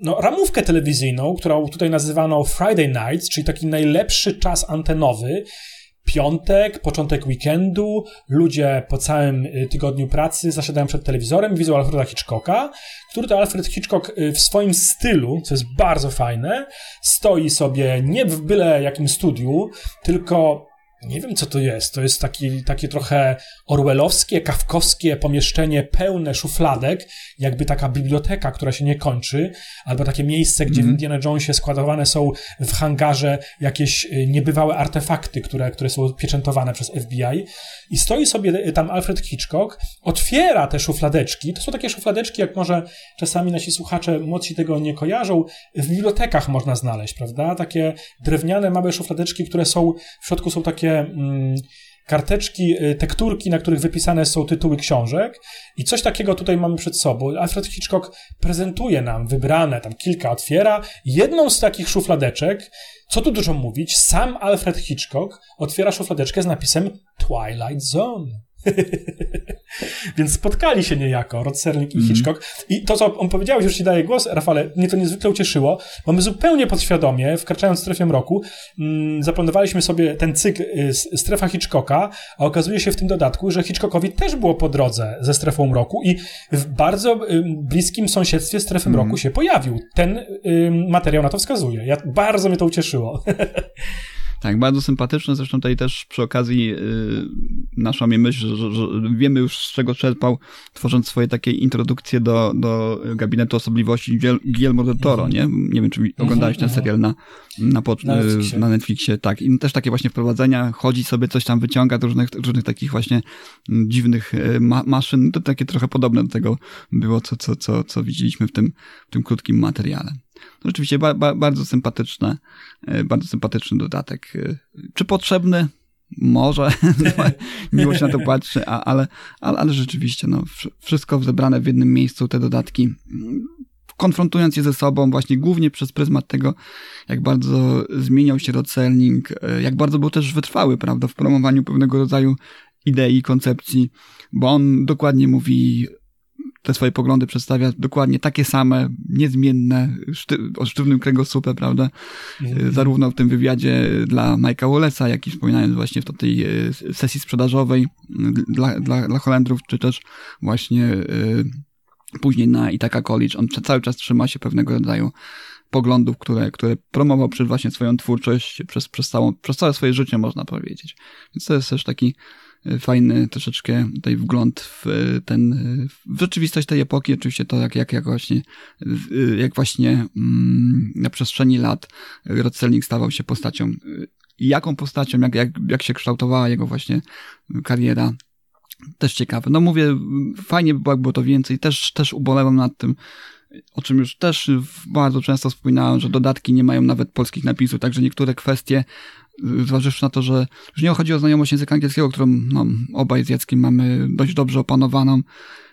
no, ramówkę telewizyjną, którą tutaj nazywano Friday Nights, czyli taki najlepszy czas antenowy. Piątek, początek weekendu, ludzie po całym y, tygodniu pracy zasiadają przed telewizorem widzą Alfreda Hitchcocka, który to Alfred Hitchcock y, w swoim stylu, co jest bardzo fajne, stoi sobie nie w byle jakim studiu, tylko nie wiem, co to jest. To jest taki, takie trochę orwellowskie, kawkowskie pomieszczenie pełne szufladek, jakby taka biblioteka, która się nie kończy, albo takie miejsce, gdzie mm. w mhm. Indiana Jonesie składowane są w hangarze jakieś y, niebywałe artefakty, które, które są pieczętowane przez FBI. I stoi sobie y, tam Alfred Hitchcock, otwiera te szufladeczki. To są takie szufladeczki, jak może czasami nasi słuchacze młodsi tego nie kojarzą, w bibliotekach można znaleźć, prawda? Takie drewniane, małe szufladeczki, które są, w środku są takie mm, karteczki, y, tekturki, na których wypisane są tytuły książek i coś takiego tutaj mamy przed sobą. Alfred Hitchcock prezentuje nam wybrane, tam kilka otwiera, jedną z takich szufladeczek, co tu dużo mówić, sam Alfred Hitchcock otwiera szufladeczkę z napisem Twilight Zone. Więc spotkali się niejako Rod Serling i mm. Hitchcock. I to, co on powiedział, już ci daję głos, Rafale, mnie to niezwykle ucieszyło, bo my zupełnie podświadomie, wkraczając w strefę roku, mm, zaplanowaliśmy sobie ten cykl y, strefa Hitchcocka, a okazuje się w tym dodatku, że Hitchcockowi też było po drodze ze strefą roku i w bardzo y, bliskim sąsiedztwie strefy mm. roku się pojawił. Ten y, materiał na to wskazuje. Ja, bardzo mnie to ucieszyło. Tak, bardzo sympatyczne. Zresztą tutaj też przy okazji yy, naszła mi myśl, że, że, wiemy już z czego czerpał, tworząc swoje takie introdukcje do, do gabinetu osobliwości Guillermo del Toro, nie? Nie wiem, czy oglądałeś ten mhm. serial na, na, na, Netflixie. na Netflixie. Tak, i też takie właśnie wprowadzenia, chodzi sobie, coś tam wyciąga, różnych, różnych takich właśnie mm, dziwnych y, ma maszyn. To takie trochę podobne do tego było, co, co, co, co widzieliśmy w tym, w tym krótkim materiale. No rzeczywiście ba, ba, bardzo sympatyczne, e, bardzo sympatyczny dodatek. E, czy potrzebny? Może. Miło się na to patrzy, ale, ale, ale rzeczywiście, no, wszystko zebrane w jednym miejscu, te dodatki, konfrontując je ze sobą, właśnie głównie przez pryzmat tego, jak bardzo zmieniał się Rocelling, e, jak bardzo był też wytrwały, prawda, w promowaniu pewnego rodzaju idei, koncepcji, bo on dokładnie mówi te swoje poglądy przedstawia dokładnie takie same, niezmienne, szty, o sztywnym kręgosłupie, prawda? Mm. Zarówno w tym wywiadzie dla Majka Wallace'a, jak i wspominając właśnie w tej e, sesji sprzedażowej dla, dla, dla Holendrów, czy też właśnie y, później na Ithaca College. On cały czas trzyma się pewnego rodzaju poglądów, które, które promował przez właśnie swoją twórczość, przez, przez, całą, przez całe swoje życie, można powiedzieć. Więc to jest też taki fajny troszeczkę tutaj wgląd w ten, w rzeczywistość tej epoki, oczywiście to jak, jak, jak właśnie, jak właśnie mm, na przestrzeni lat Rod Serling stawał się postacią, jaką postacią, jak, jak, jak się kształtowała jego właśnie kariera, też ciekawe. No mówię, fajnie by było, było to więcej, też, też ubolewam nad tym, o czym już też bardzo często wspominałem, że dodatki nie mają nawet polskich napisów, także niektóre kwestie zważywszy na to, że już nie chodzi o znajomość języka angielskiego, którą no, obaj z Jackiem mamy dość dobrze opanowaną,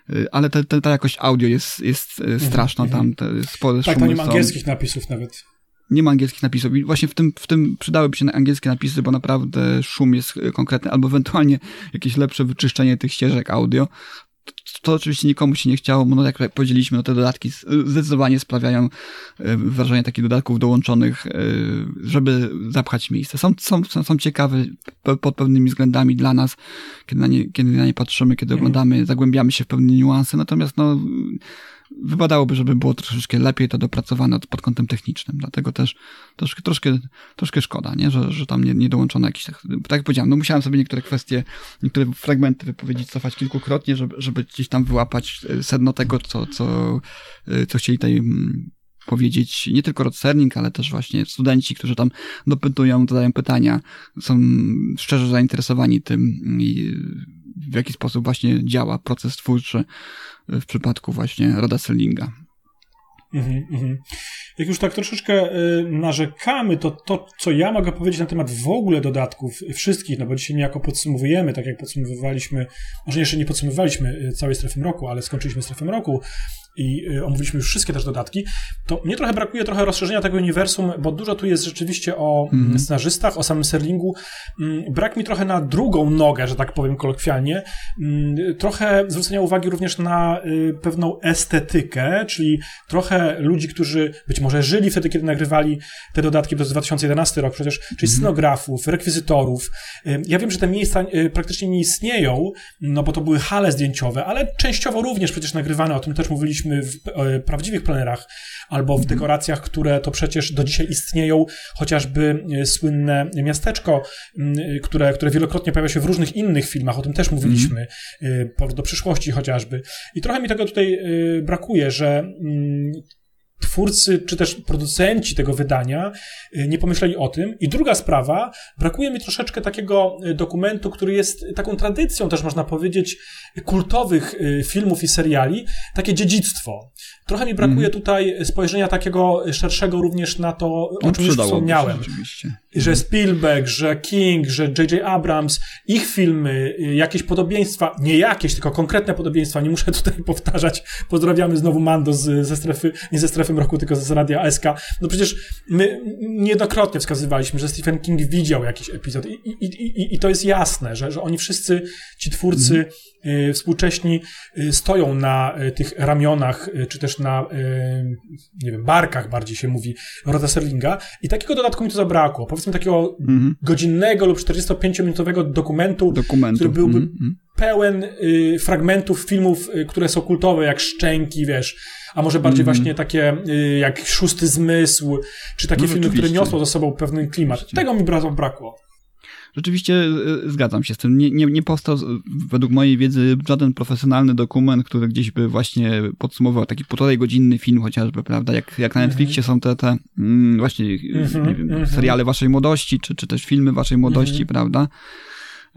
y, ale te, te, ta jakość audio jest, jest y, mhm, straszna tam, te spore Tak, to nie ma angielskich napisów nawet. Nie ma angielskich napisów i właśnie w tym, w tym przydałyby się angielskie napisy, bo naprawdę szum jest konkretny, albo ewentualnie jakieś lepsze wyczyszczenie tych ścieżek audio, to oczywiście nikomu się nie chciało, no jak powiedzieliśmy, no te dodatki zdecydowanie sprawiają e, wrażenie takich dodatków dołączonych, e, żeby zapchać miejsce. Są, są, są ciekawe pod pewnymi względami dla nas, kiedy na nie, kiedy na nie patrzymy, kiedy mhm. oglądamy, zagłębiamy się w pewne niuanse, natomiast no wypadałoby, żeby było troszeczkę lepiej to dopracowane pod kątem technicznym. Dlatego też troszkę, troszkę, troszkę szkoda, nie? Że, że tam nie, nie dołączono jakiś. Tak, tak jak powiedziałem, no musiałem sobie niektóre kwestie, niektóre fragmenty wypowiedzi cofać kilkukrotnie, żeby, żeby gdzieś tam wyłapać e, sedno tego, co, co, e, co chcieli tutaj mm, powiedzieć nie tylko Rod Serling, ale też właśnie studenci, którzy tam dopytują, zadają pytania, są szczerze zainteresowani tym, w jaki sposób właśnie działa proces twórczy w przypadku właśnie Roda Serlinga. Mhm, mhm. Jak już tak troszeczkę y, narzekamy, to to, co ja mogę powiedzieć na temat w ogóle dodatków wszystkich, no bo dzisiaj niejako podsumowujemy, tak jak podsumowywaliśmy, może jeszcze nie podsumowywaliśmy y, całej strefy roku, ale skończyliśmy strefę roku, i y, omówiliśmy już wszystkie też dodatki, to mnie trochę brakuje trochę rozszerzenia tego uniwersum, bo dużo tu jest rzeczywiście o mm -hmm. scenarzystach, o samym Serlingu. Mm, brak mi trochę na drugą nogę, że tak powiem kolokwialnie. Mm, trochę zwrócenia uwagi również na y, pewną estetykę, czyli trochę ludzi, którzy być może żyli wtedy, kiedy nagrywali te dodatki, to jest 2011 rok przecież, czyli mm -hmm. scenografów, rekwizytorów. Y, ja wiem, że te miejsca praktycznie nie istnieją, no bo to były hale zdjęciowe, ale częściowo również przecież nagrywane, o tym też mówiliśmy w e, prawdziwych plenerach albo w mhm. dekoracjach, które to przecież do dzisiaj istnieją, chociażby e, słynne miasteczko, które, które wielokrotnie pojawia się w różnych innych filmach, o tym też mówiliśmy, mm. do przyszłości chociażby. I trochę mi tego tutaj brakuje, że twórcy czy też producenci tego wydania y, nie pomyśleli o tym. I druga sprawa, brakuje mi troszeczkę takiego y, dokumentu, który jest taką tradycją też można powiedzieć kultowych y, filmów i seriali, takie dziedzictwo. Trochę mi brakuje mm. tutaj spojrzenia takiego szerszego również na to, o no, czym już wspomniałem. Że. Spielberg, że King, że J.J. Abrams, ich filmy, jakieś podobieństwa, nie jakieś, tylko konkretne podobieństwa, nie muszę tutaj powtarzać. Pozdrawiamy znowu Mando z, ze strefy, nie ze strefy roku, tylko z radia SK. No przecież my niejednokrotnie wskazywaliśmy, że Stephen King widział jakiś epizod i, i, i, i to jest jasne, że, że oni wszyscy, ci twórcy mm. y, współcześni y, stoją na y, tych ramionach, y, czy też na, y, nie wiem, barkach bardziej się mówi, Roda Serlinga i takiego dodatku mi to zabrakło. Powiedzmy takiego mm. godzinnego lub 45-minutowego dokumentu, Dokumentu. który byłby mm pełen y, fragmentów filmów, y, które są kultowe, jak Szczęki, wiesz, a może bardziej mm. właśnie takie y, jak Szósty Zmysł, czy takie no, filmy, które niosą ze sobą pewien klimat. Tego mi bardzo brakło. Rzeczywiście y, zgadzam się z tym. Nie, nie, nie powstał według mojej wiedzy żaden profesjonalny dokument, który gdzieś by właśnie podsumował taki półtorej godzinny film chociażby, prawda? Jak, jak na mhm. Netflixie są te, te mm, właśnie mm-hmm, nie wiem, mm-hmm. seriale waszej młodości, czy, czy też filmy waszej młodości, mm-hmm. prawda?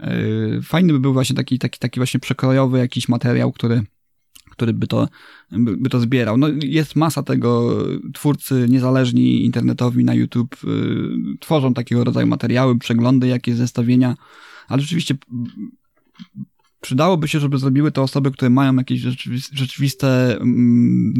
Y, fajny by był właśnie taki, taki, taki właśnie przekrojowy jakiś materiał, który który by to, by to zbierał. No, jest masa tego, twórcy niezależni internetowi na YouTube y, tworzą takiego rodzaju materiały, przeglądy, jakieś zestawienia, ale rzeczywiście przydałoby się, żeby zrobiły to osoby, które mają jakiś rzeczywiste, mm,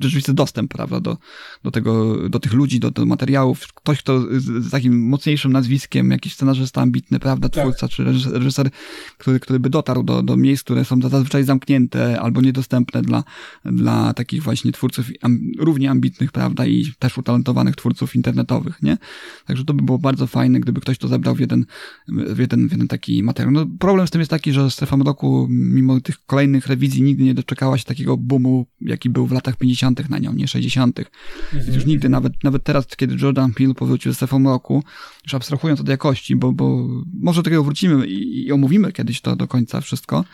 rzeczywisty dostęp, prawda, do, do tego, do tych ludzi, do, do materiałów. Ktoś, kto z, takim mocniejszym nazwiskiem, jakiś scenarzysta ambitny, prawda, tak. twórca, tak. czy reżyser, który, który by dotarł do, do miejsc, które są zazwyczaj zamknięte albo niedostępne dla, dla takich właśnie twórców równie ambitnych, prawda, i też utalentowanych twórców internetowych, nie? Także to by było bardzo fajne, gdyby ktoś to zebrał w jeden, w jeden, w jeden taki materiał. No, problem z tym jest taki, że strefa roku, mimo tych kolejnych rewizji, nigdy nie doczekała się takiego boomu, jaki był w latach 50. na nią, nie 60. Mhm. Już nigdy, nawet, nawet teraz, kiedy Jordan Peele powrócił z strefą roku, już abstrahując od jakości, bo, bo może do tego wrócimy i, i omówimy kiedyś to do końca wszystko.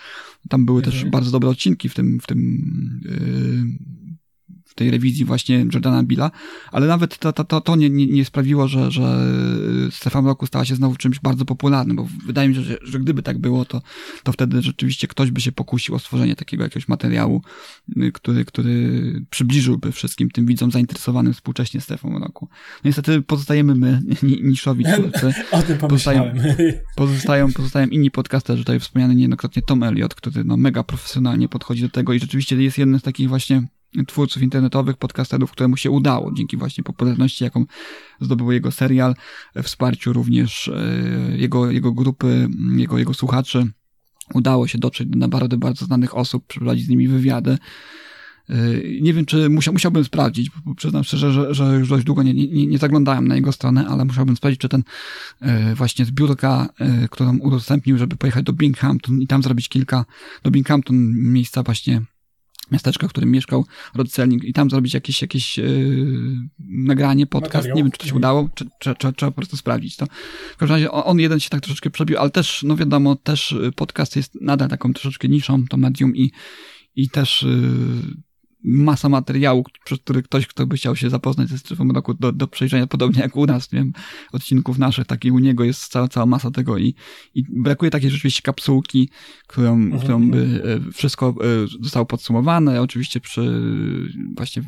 Tam były mhm. też bardzo dobre odcinki w tym, w tym yy, w tej rewizji właśnie Jordana Billa, ale nawet to, to, to, to nie, nie, sprawiło, że, że Strefa Mroku stała się znowu czymś bardzo popularnym, bo wydaje mi się, że, że gdyby tak było, to, to wtedy rzeczywiście ktoś by się pokusił o stworzenie takiego jakiegoś materiału, y, który, który przybliżyłby wszystkim tym widzom zainteresowanym współcześnie Strefą Mroku. No niestety pozostajemy my, niszowi twórcy. O tym pozostają, pozostają, pozostają inni podcasterzy, tutaj wspomniany niejednokrotnie Tom Elliot, który no, mega profesjonalnie podchodzi do tego i rzeczywiście jest jeden z takich właśnie twórców internetowych, podcasterów, któremu się udało dzięki właśnie popularności, jaką zdobył jego serial, wsparciu również e, jego, jego grupy, jego, jego słuchaczy. Udało się dotrzeć do naprawdę bardzo znanych osób, przeprowadzić z nimi wywiady. E, nie wiem, czy musiał, musiałbym sprawdzić, bo przyznam szczerze, że, że już dość długo nie, nie, nie zaglądałem na jego stronę, ale musiałbym sprawdzić, czy ten e, właśnie zbiórka, którą udostępnił, żeby pojechać do Binghamton i tam zrobić kilka, do Binghamton miejsca właśnie miasteczka, w którym mieszkał Rod Selling i tam zrobić jakieś, jakieś yy, nagranie, podcast. Materiał. Nie wiem, czy to się udało, czy, czy, czy, trzeba po prostu sprawdzić to. W każdym razie on, jeden się tak troszeczkę przebił, ale też, no wiadomo, też podcast jest nadal taką troszeczkę niszą, to medium i, i też yy, masa materiału, przez który ktoś, kto by chciał się zapoznać ze strefą roku do, do przejrzenia, podobnie jak u nas, nie wiem, odcinków naszych, takiej u niego jest cała, cała masa tego i, i brakuje takiej rzeczywiście kapsułki, którą, mhm. którą by e, wszystko e, zostało podsumowane, oczywiście przy właśnie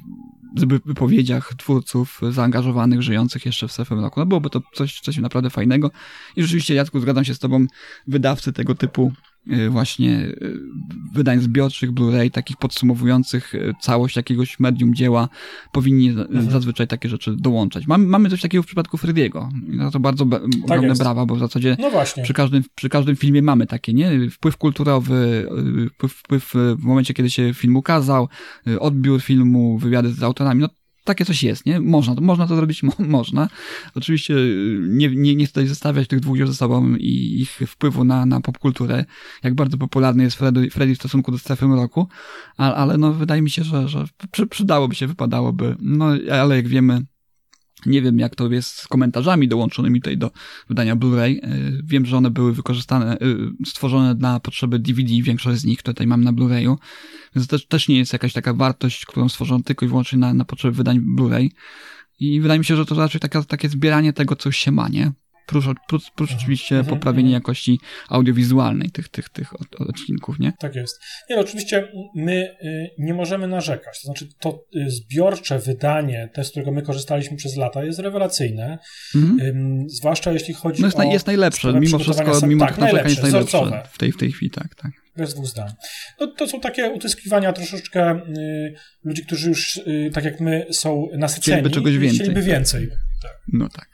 wypowiedziach twórców zaangażowanych, żyjących jeszcze w strefę roku. No byłoby to coś, coś naprawdę fajnego i rzeczywiście, Jacku, zgadzam się z tobą, wydawcy tego typu właśnie y, wydań zbiorczych Blu-ray, takich podsumowujących y, całość jakiegoś medium dzieła, powinni mhm. zazwyczaj takie rzeczy dołączać. Mamy, mamy coś takiego w przypadku Frediego. No to bardzo tak ogromne jest. brawa, bo w zasadzie no przy, każdym, przy każdym filmie mamy takie, nie? Wpływ kulturowy, wpływ, wpływ w momencie, kiedy się film ukazał, odbiór filmu, wywiady z autorami, no takie coś jest, nie? Można, można to zrobić, mo można. Oczywiście y, nie, nie, nie tutaj zestawiać tych dwóch ze sobą i ich wpływu na, na popkulturę, jak bardzo popularny jest Freddy, Freddy w stosunku do strefy mroku, ale, ale no wydaje mi się, że, że przydałoby się, wypadałoby, no ale jak wiemy, nie wiem, jak to jest z komentarzami dołączonymi tutaj do wydania Blu-ray. Y, wiem, że one były wykorzystane, y, stworzone na potrzeby DVD, większość z nich tutaj mam na Blu-rayu, więc to też, nie jest jakaś taka wartość, którą stworzono tylko i wyłącznie na, na potrzeby wydań Blu-ray. I wydaje mi się, że to raczej taka, takie zbieranie tego, co się ma, nie? Prócz, prócz, prócz mhm. oczywiście mhm. poprawienia mhm. jakości audiowizualnej tych, tych, tych odcinków, nie? Tak jest. Nie, no, oczywiście my y, nie możemy narzekać. To znaczy, to y, zbiorcze wydanie, te, z którego my korzystaliśmy przez lata, jest rewelacyjne. Mhm. zwłaszcza jeśli chodzi no jest, o. Jest najlepsze, mimo wszystko, mimo tak, narzekań jest najlepsze w tej, w tej chwili, tak, tak. Bez dwóch zdań. No to są takie utyskiwania troszeczkę y, ludzi, którzy już, y, tak jak my, są nasyceni. Chcieliby czegoś więcej. Chcieliby więcej. Tak. No tak.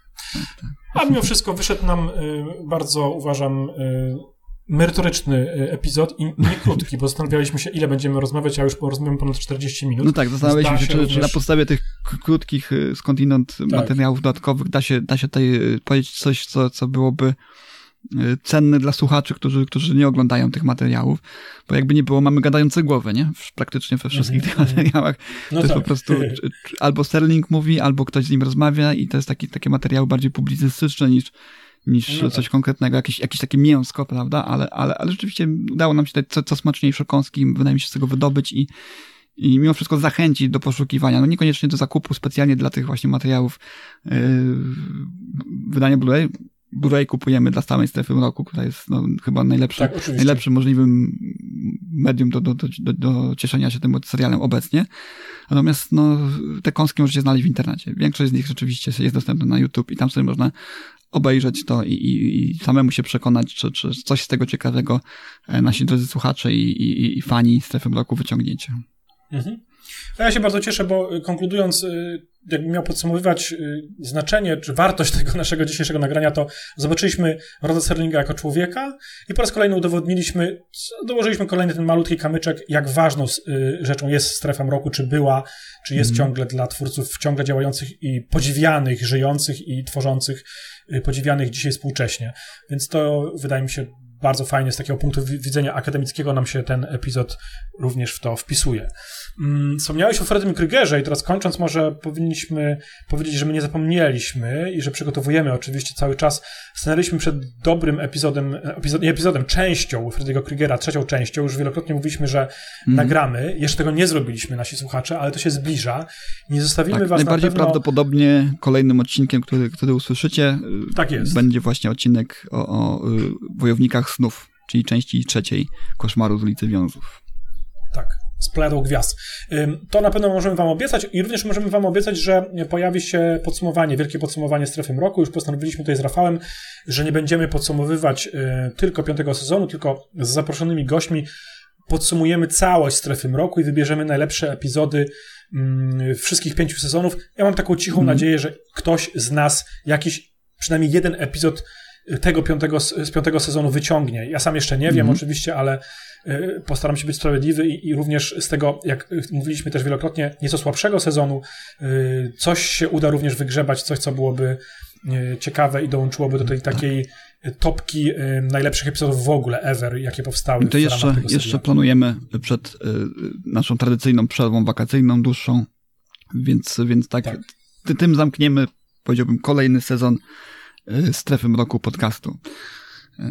A mimo wszystko wyszedł nam y, bardzo, uważam, y, merytoryczny y, epizod i nie krótki, bo zastanawialiśmy się, ile będziemy rozmawiać, a już porozmawiamy ponad 40 minut. No tak, zastanawialiśmy się, czy, również... czy, na podstawie tych krótkich skądinąd tak. materiałów dodatkowych da się, da się tutaj powiedzieć coś, co, co byłoby cenny dla słuchaczy, którzy, którzy nie oglądają tych materiałów, bo jakby nie było, mamy gadające głowy, nie? Praktycznie we wszystkich tych mhm. materiałach. No to tak. jest po prostu albo Sterling mówi, albo ktoś z nim rozmawia i to jest taki, takie materiały bardziej publicystyczne niż, niż no coś tak. konkretnego, jakieś, jakieś takie mięsko, prawda? Ale, ale, ale rzeczywiście udało nam się dać co, co smaczniejsze kąski, wydaje mi się z tego wydobyć i, i mimo wszystko zachęcić do poszukiwania, no niekoniecznie do zakupu specjalnie dla tych właśnie materiałów yy, wydania Blu-ray, Blu-ray kupujemy dla samej strefy roku, która jest no, chyba najlepszy, tak, najlepszym możliwym medium do, do, do, do, cieszenia się tym serialem obecnie. Natomiast no, te kąski możecie znaleźć w internecie. Większość z nich rzeczywiście jest dostępna na YouTube i tam sobie można obejrzeć to i, i, i samemu się przekonać, czy, czy coś z tego ciekawego e, nasi drodzy słuchacze i, i, i fani strefy bloku wyciągniecie. Mhm. Ja się bardzo cieszę, bo konkludując, y, jakbym miał podsumowywać y, znaczenie czy wartość tego naszego dzisiejszego nagrania, to zobaczyliśmy Roda Serlinga jako człowieka i po raz kolejny udowodniliśmy, dołożyliśmy kolejny ten malutki kamyczek, jak ważną rzeczą jest strefa mroku, czy była, czy jest mm. ciągle dla twórców ciągle działających i podziwianych, żyjących i tworzących, podziwianych dzisiaj współcześnie. Więc to wydaje mi się bardzo fajnie z takiego punktu widzenia akademickiego nam się ten epizod również w to wpisuje. Mm, wspomniałeś o Freddym Krügerze i teraz kończąc może powinniśmy powiedzieć, że my nie zapomnieliśmy i że przygotowujemy oczywiście cały czas. Stanęliśmy przed dobrym epizodem, epizod, nie epizodem, częścią Freddy'ego Krügera, trzecią częścią. Już wielokrotnie mówiliśmy, że mm. nagramy. Jeszcze tego nie zrobiliśmy nasi słuchacze, ale to się zbliża. Nie zostawimy tak, was najbardziej na pewno... prawdopodobnie kolejnym odcinkiem, który, który usłyszycie, tak jest. będzie właśnie odcinek o, o y, snów, czyli części trzeciej Koszmaru z ulicy Wiązów. Tak z plejadą gwiazd. To na pewno możemy Wam obiecać i również możemy Wam obiecać, że pojawi się podsumowanie, wielkie podsumowanie strefy mroku. Już postanowiliśmy tutaj z Rafałem, że nie będziemy podsumowywać y, tylko piątego sezonu, tylko z zaproszonymi gośćmi podsumujemy całość strefy mroku i wybierzemy najlepsze epizody wszystkich pięciu sezonów. Ja mam taką cichą mm. nadzieję, że ktoś z nas jakiś, przynajmniej jeden epizod tego piątego, z piątego sezonu wyciągnie. Ja sam jeszcze nie wiem mm. oczywiście, ale y, postaram się być sprawiedliwy i, i, również z tego, jak mówiliśmy też wielokrotnie, nieco słabszego sezonu, y, coś się uda również wygrzebać, coś, co byłoby y, ciekawe i dołączyłoby do tej takiej topki najlepszych epizodów w ogóle ever, jakie powstały. To jeszcze, jeszcze planujemy przed naszą tradycyjną przerwą wakacyjną, dłuższą, więc, więc tak, tak. tym zamkniemy, powiedziałbym, kolejny sezon strefy mroku podcastu. Y,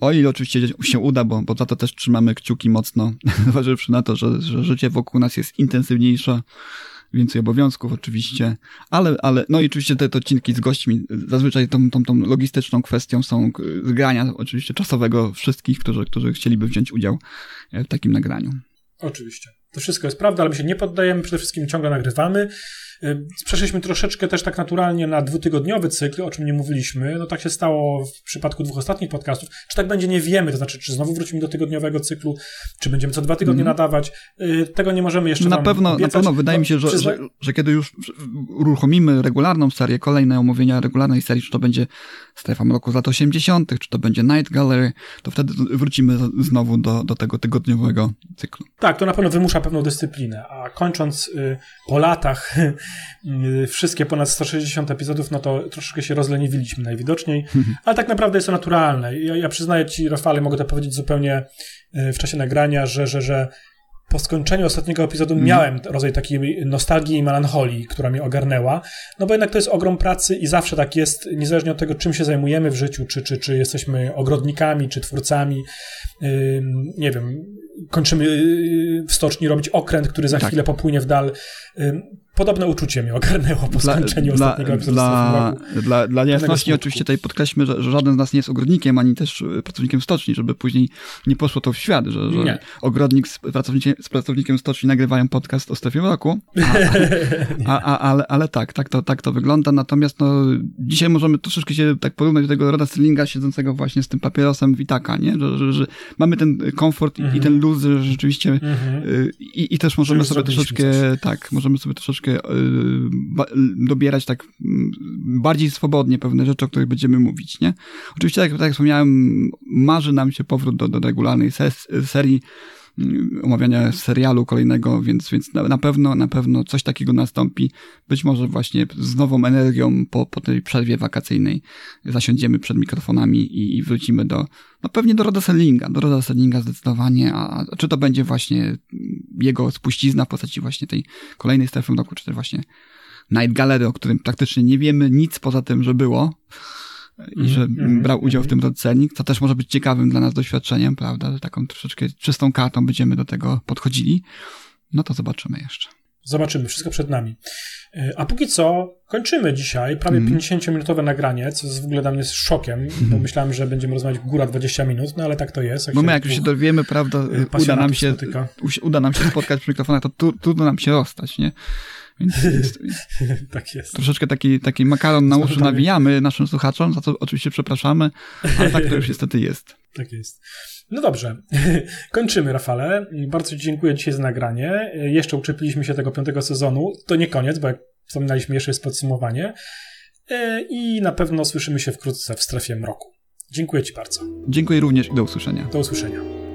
o ile oczywiście się uda, bo, bo za to też trzymamy kciuki mocno, zważywszy na to, że, że życie wokół nas jest intensywniejsze, więcej obowiązków oczywiście, ale, ale no i oczywiście te, te odcinki z gośćmi, zazwyczaj tą, tą, tą logistyczną kwestią są zgrania oczywiście czasowego wszystkich, którzy, którzy chcieliby wziąć udział w takim nagraniu. Oczywiście. To wszystko jest prawda, ale my się nie poddajemy, przede wszystkim ciągle nagrywamy. Przeszliśmy troszeczkę też tak naturalnie na dwutygodniowy cykl, o czym nie mówiliśmy. No tak się stało w przypadku dwóch ostatnich podcastów. Czy tak będzie, nie wiemy. To znaczy, czy znowu wrócimy do tygodniowego cyklu, czy będziemy co dwa tygodnie mm. nadawać. Y, tego nie możemy jeszcze Na pewno, obiecać, na pewno wydaje mi się, że, że, że, kiedy już uruchomimy regularną serię, kolejne omówienia regularnej serii, czy to będzie Strefa Mroku z lat 80., czy to będzie Night Gallery, to wtedy wrócimy znowu do, do tego tygodniowego cyklu. Tak, to na pewno wymusza pewną dyscyplinę. A kończąc y, po latach wszystkie ponad 160 epizodów, no to troszeczkę się rozleniwiliśmy najwidoczniej, ale tak naprawdę jest to naturalne. Ja, ja przyznaję Ci, Rafale, mogę to powiedzieć zupełnie y, w czasie nagrania, że, że, że po skończeniu ostatniego epizodu mm. miałem rodzaj takiej nostalgii i melancholii, która mnie ogarnęła, no bo jednak to jest ogrom pracy i zawsze tak jest, niezależnie od tego, czym się zajmujemy w życiu, czy, czy, czy jesteśmy ogrodnikami, czy twórcami, yy, nie wiem, kończymy y, w stoczni robić okręt, który za tak. chwilę popłynie w dal. Yy, podobne uczucie mnie ogarnęło po skończeniu dla, ostatniego epizodu dla, dla, dla jasności oczywiście tutaj podkreślmy, że, że, żaden z nas nie jest ogrodnikiem, ani też e, pracownikiem stoczni, żeby później nie poszło to w świat, że, że ogrodnik z pracownikiem, z pracownikiem stoczni nagrywają podcast o strefie roku. A, a, ale, ale tak, tak to, tak to wygląda. Natomiast no, dzisiaj możemy troszeczkę się tak porównać do tego Roda Sterlinga siedzącego właśnie z tym papierosem Witaka, nie? Że, że, że mamy ten komfort mhm. i ten luz, że rzeczywiście mhm. y, i, i też możemy sobie troszeczkę, tak, możemy sobie troszeczkę y, dobierać tak mm, bardziej swobodnie pewne rzeczy, o których będziemy mówić, nie? Oczywiście, tak, tak jak wspomniałem, marzy nam się powrót do, do regularnej ses, serii omawiania serialu kolejnego, więc, więc na, na, pewno, na pewno coś takiego nastąpi. Być może właśnie z nową energią po, po tej przerwie wakacyjnej zasiądziemy przed mikrofonami i, i wrócimy do, no pewnie do Roda Sellinga, do Roda Sellinga zdecydowanie, a, a czy to będzie właśnie jego spuścizna w postaci właśnie tej kolejnej strefy roku, czy też właśnie Night Gallery, o którym praktycznie nie wiemy nic poza tym, że było i że mm, brał udział w tym rodcelnik, co też może być ciekawym dla nas doświadczeniem, prawda, że taką troszeczkę czystą kartą będziemy do tego podchodzili, no to zobaczymy jeszcze. Zobaczymy, wszystko przed nami. E, a póki co kończymy dzisiaj prawie mm. 50-minutowe nagranie, co w ogóle dla mnie jest szokiem, mm. bo mhm. myślałem, że będziemy rozmawiać góra 20 minut, no ale tak to jest. Jak no my jak już się dowiemy, prawda, e, uda nam się, uda nam się spotkać przy mikrofonach, to trudno nam się rozstać, nie? Więc, więc, tak jest. Troszeczkę taki, taki makaron na uszu nawijamy naszym słuchaczom, za co oczywiście przepraszamy, ale tak to już niestety jest. Tak jest. No dobrze, kończymy, Rafale. Bardzo Ci dziękuję dzisiaj za nagranie. Jeszcze uczepiliśmy się tego piątego sezonu. To nie koniec, bo jak wspominaliśmy, jeszcze jest podsumowanie. E, I na pewno słyszymy się wkrótce w strefie mroku. Dziękuję Ci bardzo. Dziękuję również i do usłyszenia. Do usłyszenia.